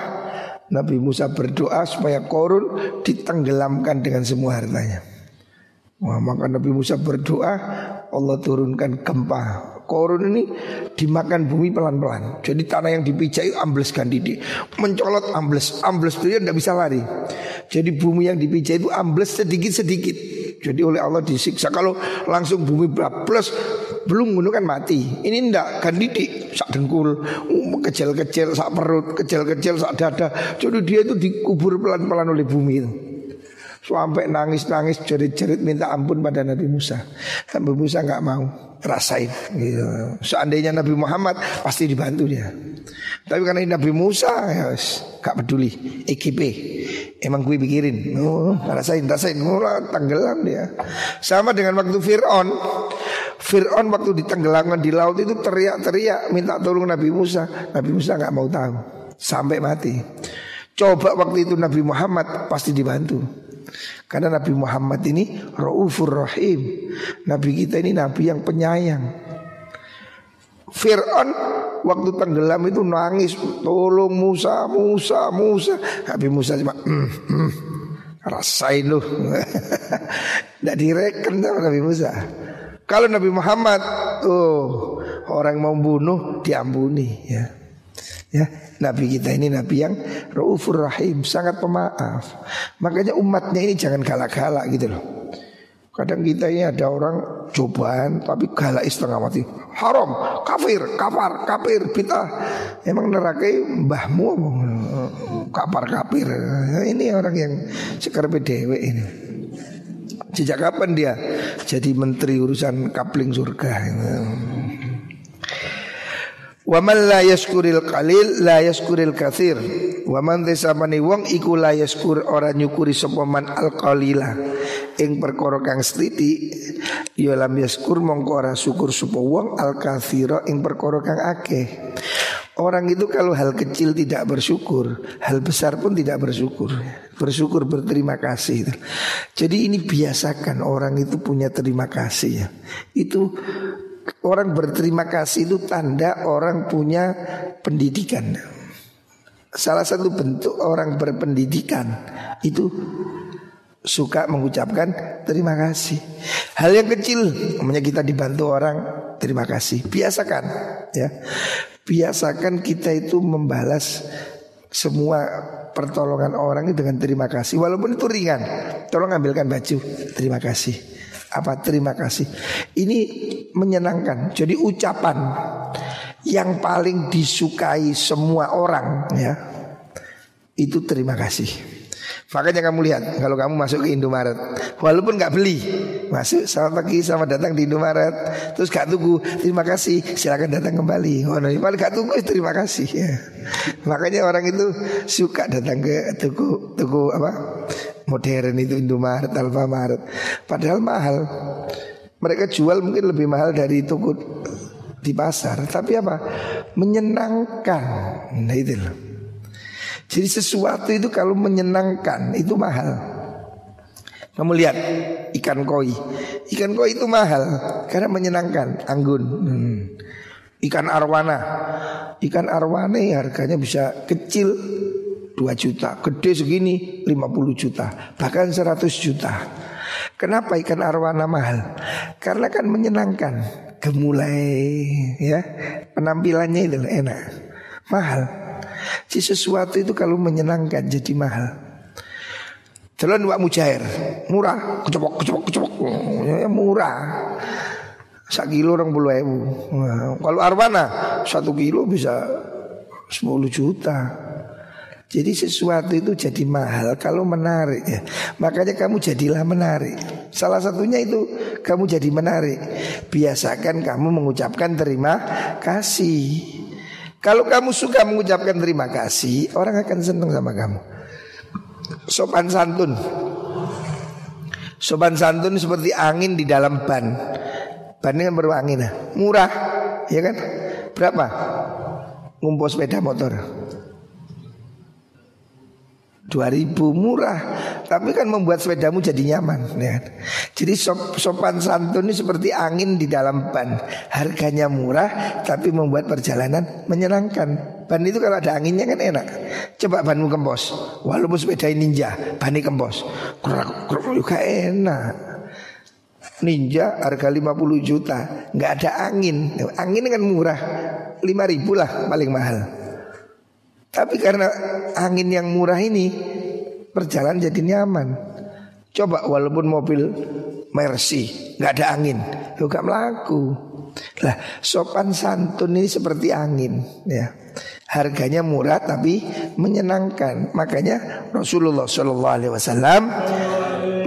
Nabi Musa berdoa supaya korun ditenggelamkan dengan semua hartanya. Wah, maka Nabi Musa berdoa Allah turunkan gempa. Korun ini dimakan bumi pelan-pelan. Jadi tanah yang dipijak itu ambles gandidi. Mencolot ambles, ambles itu tidak bisa lari. Jadi bumi yang dipijak itu ambles sedikit-sedikit. Jadi oleh Allah disiksa. Kalau langsung bumi plus belum gunung kan mati. Ini ndak didik sak dengkul, uh, kecil-kecil sak perut, kecil-kecil sak dada. Jadi dia itu dikubur pelan-pelan oleh bumi itu. Sampai nangis-nangis jerit-jerit minta ampun pada Nabi Musa. Nabi Musa nggak mau rasain gitu. Seandainya Nabi Muhammad pasti dibantu dia. Tapi karena ini Nabi Musa ya gak peduli. EKP emang gue pikirin. Oh, rasain, rasain. Oh, tenggelam dia. Sama dengan waktu Fir'aun. Fir'aun waktu ditenggelamkan di laut itu teriak-teriak minta tolong Nabi Musa. Nabi Musa nggak mau tahu sampai mati. Coba waktu itu Nabi Muhammad pasti dibantu. Karena Nabi Muhammad ini Raufur Rahim. Nabi kita ini Nabi yang penyayang. Fir'aun waktu tenggelam itu nangis tolong Musa, Musa, Musa. Nabi Musa cuma mm, mm, rasain lu. Tidak direken sama Nabi Musa. Kalau Nabi Muhammad, oh orang mau bunuh diampuni ya. Ya, Nabi kita ini Nabi yang Raufur Rahim, sangat pemaaf. Makanya umatnya ini jangan galak-galak gitu loh. Kadang kita ini ada orang cobaan tapi galak setengah mati. Haram, kafir, kafar, kafir, kita Emang neraka mbahmu kapar kafir. Ini orang yang sekarang dewe ini. Sejak kapan dia jadi menteri urusan kapling surga? Wa man la yaskuril qalil la yaskuril katsir. Wa man desamani wong iku la yaskur ora nyukuri sapa man al qalila. Ing perkara kang sliti ya yaskur mongko ora syukur sapa wong al katsira ing perkara akeh. Orang itu kalau hal kecil tidak bersyukur, hal besar pun tidak bersyukur. Bersyukur berterima kasih. Jadi ini biasakan orang itu punya terima kasih ya. Itu orang berterima kasih itu tanda orang punya pendidikan. Salah satu bentuk orang berpendidikan itu suka mengucapkan terima kasih. Hal yang kecil, namanya kita dibantu orang, terima kasih. Biasakan ya biasakan kita itu membalas semua pertolongan orang dengan terima kasih walaupun itu ringan. Tolong ambilkan baju, terima kasih. Apa terima kasih. Ini menyenangkan. Jadi ucapan yang paling disukai semua orang ya itu terima kasih. Makanya kamu lihat kalau kamu masuk ke Indomaret, walaupun nggak beli, masuk selamat pagi, selamat datang di Indomaret, terus gak tunggu, terima kasih, silakan datang kembali. Oh, nah, paling gak tunggu, terima kasih. Ya. Makanya orang itu suka datang ke toko toko apa modern itu Indomaret, Alfamaret, padahal mahal. Mereka jual mungkin lebih mahal dari toko di pasar, tapi apa? Menyenangkan. Nah itu loh. Jadi sesuatu itu kalau menyenangkan itu mahal. Kamu lihat ikan koi, ikan koi itu mahal karena menyenangkan, anggun. Hmm. Ikan arwana, ikan arwana harganya bisa kecil 2 juta, gede segini 50 juta, bahkan 100 juta. Kenapa ikan arwana mahal? Karena kan menyenangkan, gemulai, ya penampilannya itu enak, mahal. Si sesuatu itu kalau menyenangkan jadi mahal. Jalan wak mujair, murah, kecepok, kecepok, kecepok, ya, murah. Satu kilo orang puluh. Nah, kalau arwana satu kilo bisa 10 juta. Jadi sesuatu itu jadi mahal kalau menarik ya. Makanya kamu jadilah menarik. Salah satunya itu kamu jadi menarik. Biasakan kamu mengucapkan terima kasih. Kalau kamu suka mengucapkan terima kasih, orang akan senang sama kamu. Sopan santun. Sopan santun seperti angin di dalam ban. Ban ini kan berangin, murah, ya kan? Berapa? Ngumpul sepeda motor. 2000 murah. Tapi kan membuat sepedamu jadi nyaman ya. Kan? Jadi sop, sopan santun ini seperti angin di dalam ban. Harganya murah tapi membuat perjalanan menyenangkan. Ban itu kalau ada anginnya kan enak. Coba banmu kempos. Walaupun sepeda ninja ban kempos. Kurang juga enak. Ninja harga 50 juta. Nggak ada angin. Angin kan murah. 5000 lah paling mahal tapi karena angin yang murah ini perjalanan jadi nyaman. Coba walaupun mobil Mercy nggak ada angin, juga melaku. Lah sopan santun ini seperti angin, ya. Harganya murah tapi menyenangkan. Makanya Rasulullah Shallallahu Alaihi Wasallam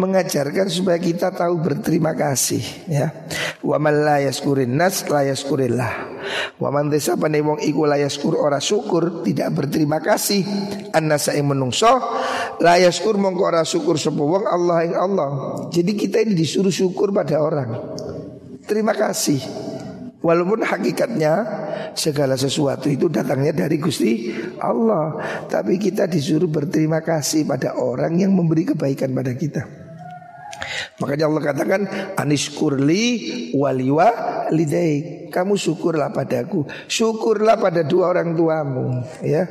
mengajarkan supaya kita tahu berterima kasih, ya. Wa man la nas la yaskurillah. Wa man desa wong iku la yaskur ora syukur tidak berterima kasih. Annasa ing menungso la yaskur mongko ora syukur sapa Allah ing Allah. Jadi kita ini disuruh syukur pada orang. Terima kasih. Walaupun hakikatnya segala sesuatu itu datangnya dari Gusti Allah, tapi kita disuruh berterima kasih pada orang yang memberi kebaikan pada kita. Makanya Allah katakan aniskurli waliwa lidai. Kamu syukurlah padaku, syukurlah pada dua orang tuamu, ya.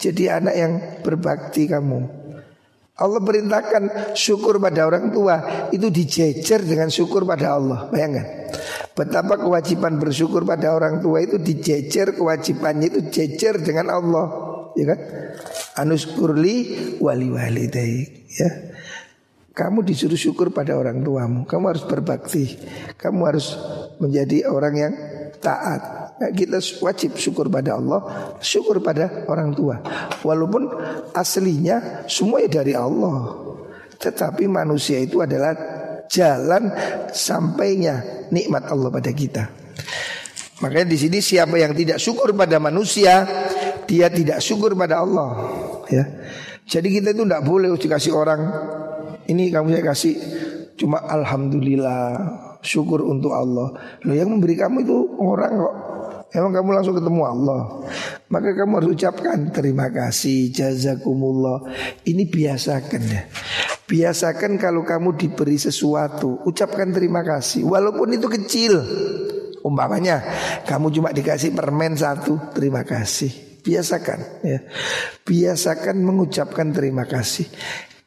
Jadi anak yang berbakti kamu. Allah perintahkan syukur pada orang tua itu dijejer dengan syukur pada Allah. Bayangkan betapa kewajiban bersyukur pada orang tua itu dijejer kewajibannya itu jejer dengan Allah, ya kan? Anuskurli wali walidai, ya. Kamu disuruh syukur pada orang tuamu. Kamu harus berbakti. Kamu harus menjadi orang yang taat. Nah, kita wajib syukur pada Allah, syukur pada orang tua. Walaupun aslinya semuanya dari Allah. Tetapi manusia itu adalah jalan sampainya nikmat Allah pada kita. Makanya di sini siapa yang tidak syukur pada manusia, dia tidak syukur pada Allah. Ya. Jadi kita itu tidak boleh dikasih orang ini kamu saya kasih cuma alhamdulillah syukur untuk Allah. Loh yang memberi kamu itu orang kok. Emang kamu langsung ketemu Allah? Maka kamu harus ucapkan terima kasih Jazakumullah. Ini biasakan ya. Biasakan kalau kamu diberi sesuatu Ucapkan terima kasih. Walaupun itu kecil. Umpamanya Kamu cuma dikasih permen satu Terima kasih. Biasakan ya. Biasakan mengucapkan terima kasih.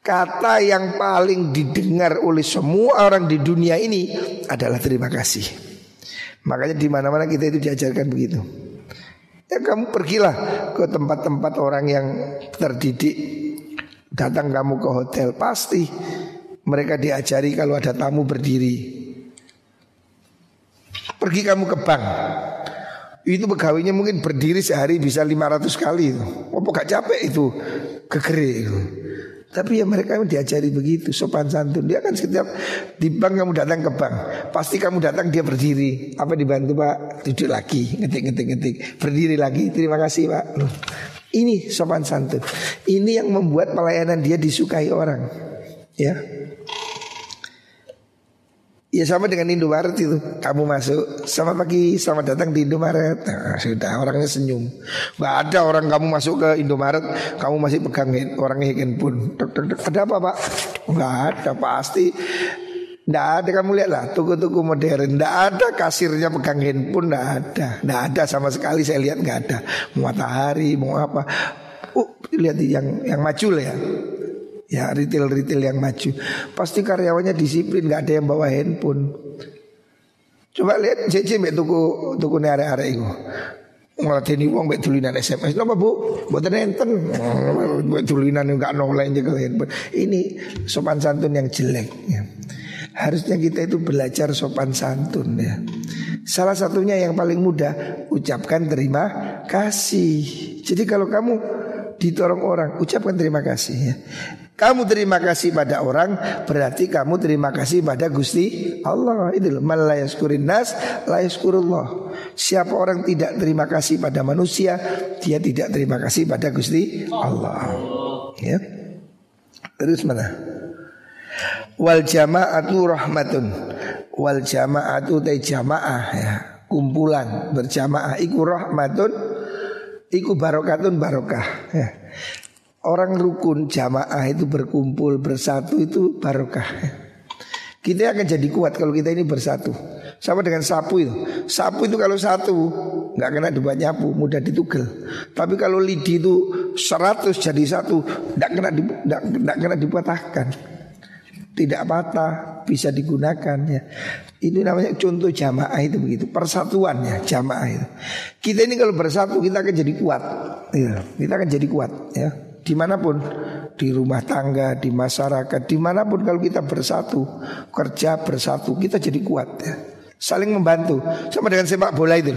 Kata yang paling didengar oleh semua orang di dunia ini adalah terima kasih. Makanya di mana-mana kita itu diajarkan begitu. Ya kamu pergilah ke tempat-tempat orang yang terdidik. Datang kamu ke hotel pasti mereka diajari kalau ada tamu berdiri. Pergi kamu ke bank. Itu pegawainya mungkin berdiri sehari bisa 500 kali. Apa gak capek itu? Kegeri itu. Tapi ya mereka diajari begitu sopan santun. Dia kan setiap di bank kamu datang ke bank, pasti kamu datang dia berdiri. Apa dibantu Pak? Duduk lagi, ngetik ngetik ngetik, berdiri lagi. Terima kasih Pak. Loh, ini sopan santun. Ini yang membuat pelayanan dia disukai orang. Ya. Ya sama dengan Indomaret itu. Kamu masuk Selamat pagi Selamat datang di Indomaret. Nah, Sudah orangnya senyum. Gak ada orang kamu masuk ke Indomaret Kamu masih pegang orangnya handphone. Ada apa pak? Gak ada pasti. Nggak ada kamu lihat lah Toko-toko modern. Nggak ada kasirnya pegang handphone Nggak ada. Nggak ada sama sekali saya lihat nggak ada. Mau matahari Mau apa. Oh lihat yang yang maju lah ya Ya retail-retail yang maju. Pasti karyawannya disiplin nggak ada yang bawa handphone. Coba lihat JJ mbak tuku tuku arek-arek itu. Ngelatih wong mbak tulinan SMS Napa bu? Buatan enten. Mbak tulinan nggak noleng juga handphone. Ini sopan santun yang jelek ya. Harusnya kita itu belajar sopan santun ya. Salah satunya yang paling mudah Ucapkan terima kasih. Jadi kalau kamu ditorong orang Ucapkan terima kasih ya kamu terima kasih pada orang berarti kamu terima kasih pada Gusti Allah. Itu malayaskurin nas layaskurullah. Siapa orang tidak terima kasih pada manusia, dia tidak terima kasih pada Gusti Allah. Ya. Terus mana? Wal jama'atu rahmatun. Wal jama'atu te jamaah ya. Kumpulan berjamaah iku rahmatun iku barokatun barokah ya. Orang rukun jamaah itu berkumpul bersatu itu barokah. Kita akan jadi kuat kalau kita ini bersatu. Sama dengan sapu itu. Sapu itu kalau satu nggak kena dibuat nyapu, mudah ditugel. Tapi kalau lidi itu seratus jadi satu, nggak kena nggak kena dipatahkan. Tidak patah, bisa digunakan ya. Ini namanya contoh jamaah itu begitu, persatuannya jamaah itu. Kita ini kalau bersatu kita akan jadi kuat. Ya, kita akan jadi kuat ya di mana pun di rumah tangga, di masyarakat, di mana pun kalau kita bersatu, kerja bersatu, kita jadi kuat ya. Saling membantu, sama dengan sepak bola itu.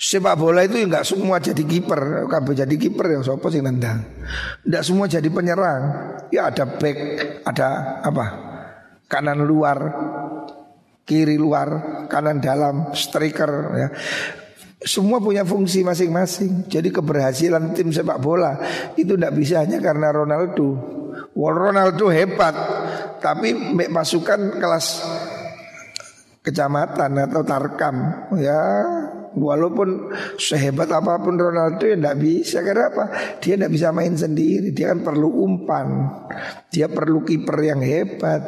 Sepak bola itu enggak semua jadi kiper, kabeh jadi kiper ya sapa sing nendang. Enggak semua jadi penyerang. Ya ada back, ada apa? Kanan luar, kiri luar, kanan dalam, striker ya. Semua punya fungsi masing-masing. Jadi keberhasilan tim sepak bola itu tidak bisa hanya karena Ronaldo. Wah Ronaldo hebat, tapi pasukan kelas kecamatan atau tarkam ya Walaupun sehebat apa pun Ronaldo ya tidak bisa. Karena apa? Dia tidak bisa main sendiri. Dia kan perlu umpan. Dia perlu kiper yang hebat.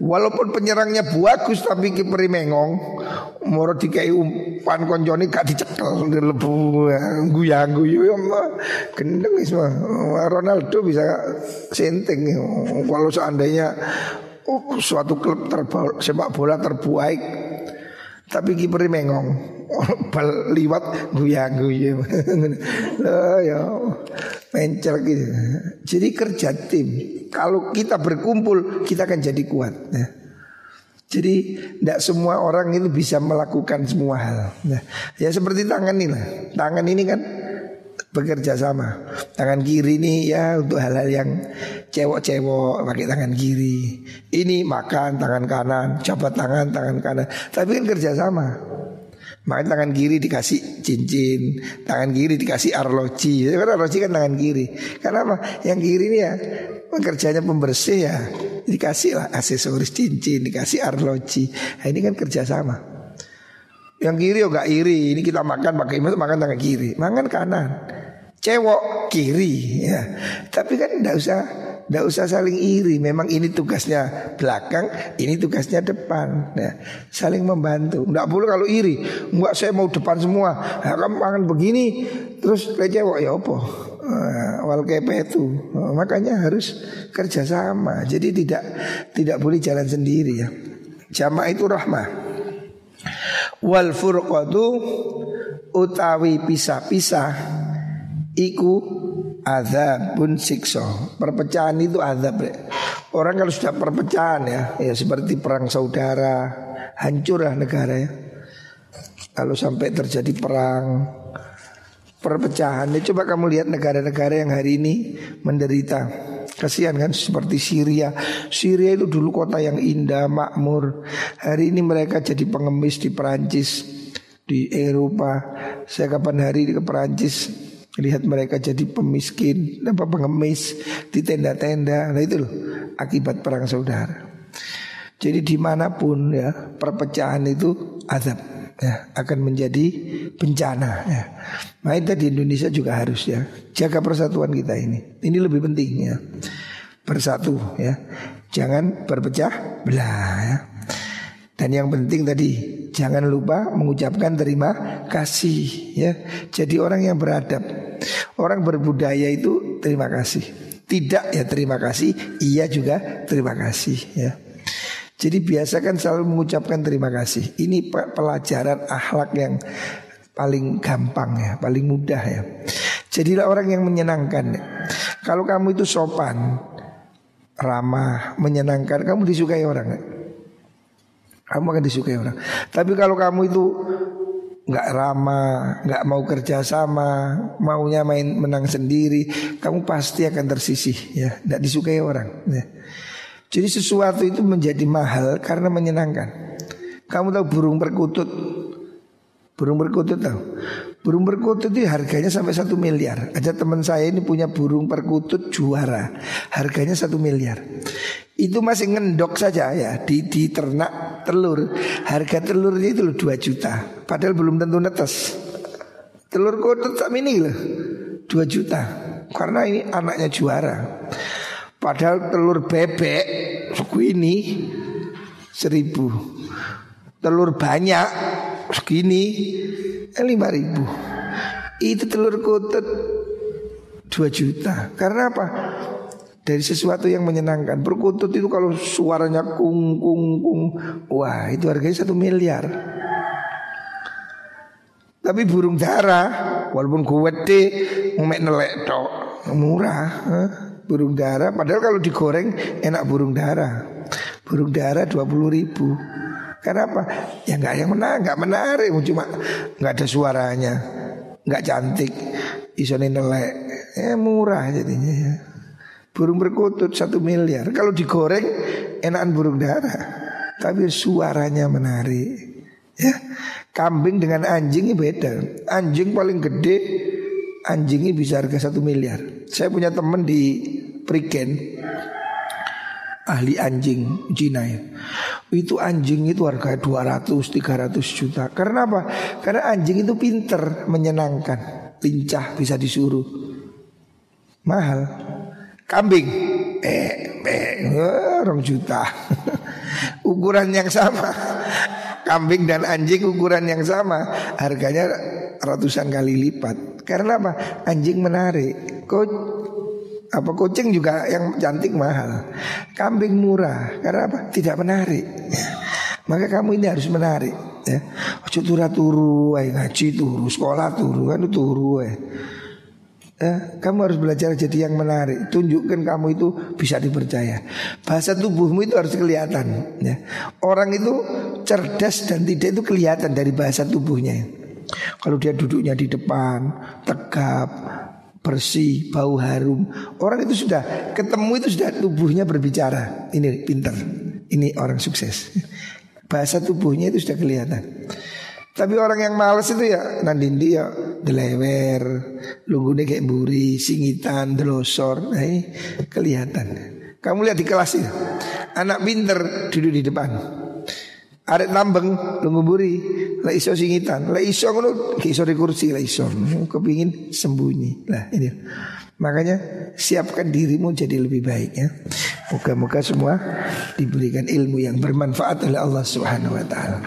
Walaupun penyerangnya bagus Tapi kiper mengong. Moro dikai umpan konjoni gak dicekel. Lebu guyang guyu ya Gendeng semua Ronaldo bisa senting Kalau seandainya oh, Suatu klub terbaik, sepak bola terbaik Tapi kiper mengong bal liwat guyang guyang loh ya mencel gitu jadi kerja tim kalau kita berkumpul kita akan jadi kuat ya. Jadi tidak semua orang itu bisa melakukan semua hal. Nah, ya seperti tangan ini lah. Tangan ini kan bekerja sama. Tangan kiri ini ya untuk hal-hal yang cewek-cewek pakai tangan kiri. Ini makan tangan kanan, jabat tangan tangan kanan. Tapi kan kerja sama. Makanya tangan kiri dikasih cincin, tangan kiri dikasih arloji. Karena arloji kan tangan kiri. Karena apa? Yang kiri ini ya kerjanya pembersih ya. Dikasih lah aksesoris cincin, dikasih arloji. Nah, ini kan kerja sama. Yang kiri oh gak iri. Ini kita makan pakai makan tangan kiri, makan kanan. Cewek kiri ya. Tapi kan tidak usah tidak usah saling iri. Memang ini tugasnya belakang, ini tugasnya depan. Nah, saling membantu. Tidak boleh kalau iri. Enggak saya mau depan semua. Nah, kamu akan begini, terus cewek ya apa? Uh, wal itu uh, makanya harus kerjasama. Jadi tidak tidak boleh jalan sendiri ya. Jamaah itu rahmah. Wal furqatu utawi pisah-pisah iku azab pun sikso Perpecahan itu azab Orang kalau sudah perpecahan ya Ya seperti perang saudara Hancurlah negara ya. Kalau sampai terjadi perang Perpecahan ya, Coba kamu lihat negara-negara yang hari ini Menderita. Kasihan kan seperti Syria. Syria itu dulu kota yang indah, makmur. Hari ini mereka jadi pengemis di Perancis Di Eropa. Saya kapan hari ke Perancis Lihat mereka jadi pemiskin, apa pengemis di tenda-tenda. Nah itu loh akibat perang saudara. Jadi di mana pun ya perpecahan itu azab ya akan menjadi bencana ya. Nah itu di Indonesia juga harus ya jaga persatuan kita ini. Ini lebih penting ya bersatu ya. Jangan berpecah belah ya. Dan yang penting tadi jangan lupa mengucapkan terima kasih ya. Jadi orang yang beradab, orang berbudaya itu terima kasih. Tidak ya terima kasih, iya juga terima kasih ya. Jadi biasakan selalu mengucapkan terima kasih. Ini pelajaran akhlak yang paling gampang ya, paling mudah ya. Jadilah orang yang menyenangkan. Kalau kamu itu sopan, ramah, menyenangkan, kamu disukai orang. Kamu akan disukai orang. Tapi kalau kamu itu nggak ramah, nggak mau kerja sama, maunya main menang sendiri, kamu pasti akan tersisih ya, nggak disukai orang. Ya. Jadi sesuatu itu menjadi mahal karena menyenangkan. Kamu tahu burung perkutut, burung perkutut tahu? Burung perkutut itu harganya sampai satu miliar. Ada teman saya ini punya burung perkutut juara, harganya satu miliar. Itu masih ngendok saja ya di, di ternak telur. Harga telurnya itu loh 2 juta. Padahal belum tentu netes. Telur kutut tak ini loh 2 juta. Karena ini anaknya juara. Padahal telur bebek segini seribu. Telur banyak segini eh, lima ribu. Itu telur kutut 2 juta. Karena apa? Dari sesuatu yang menyenangkan. Perkutut itu kalau suaranya kung kung kung, wah itu harganya satu miliar. Tapi burung dara, walaupun kuwede, mek nelek tok, murah. Huh? Burung dara, padahal kalau digoreng enak burung dara. Burung dara dua puluh ribu. Karena apa? Ya nggak yang menarik, nggak menarik, cuma nggak ada suaranya, nggak cantik, isone nelek, eh murah jadinya ya. Burung berkutut satu miliar, kalau digoreng enakan burung dara, tapi suaranya menarik. Ya, kambing dengan anjing ini beda. Anjing paling gede, anjingnya bisa harga satu miliar. Saya punya teman di Prigen, ahli anjing Cina ya. Itu anjing itu harga 200 300 juta. Karena apa? Karena anjing itu pinter, menyenangkan, lincah bisa disuruh. Mahal. Kambing eh, eh orang juta. ukuran yang sama. Kambing dan anjing ukuran yang sama, harganya ratusan kali lipat. Karena apa? Anjing menarik. Kok apa kucing juga yang cantik mahal kambing murah karena apa tidak menarik maka kamu ini harus menarik ya ojo turu turu ngaji turu sekolah turu kan turu eh Ya, kamu harus belajar jadi yang menarik. Tunjukkan kamu itu bisa dipercaya. Bahasa tubuhmu itu harus kelihatan. Ya. Orang itu cerdas dan tidak itu kelihatan dari bahasa tubuhnya. Kalau dia duduknya di depan, tegap, bersih, bau harum. Orang itu sudah ketemu itu sudah tubuhnya berbicara. Ini pinter, ini orang sukses. Bahasa tubuhnya itu sudah kelihatan. Tapi orang yang males itu ya nandindi ya delewer, lunggune kayak buri, singitan, delosor, nah, kelihatan. Kamu lihat di kelas itu, anak pinter duduk di depan. Arek nambeng lungu buri, la iso singitan, la iso ngono iso di kursi la iso. Kepingin sembunyi. Lah ini. Makanya siapkan dirimu jadi lebih baik ya. Moga-moga semua diberikan ilmu yang bermanfaat oleh Allah Subhanahu wa taala.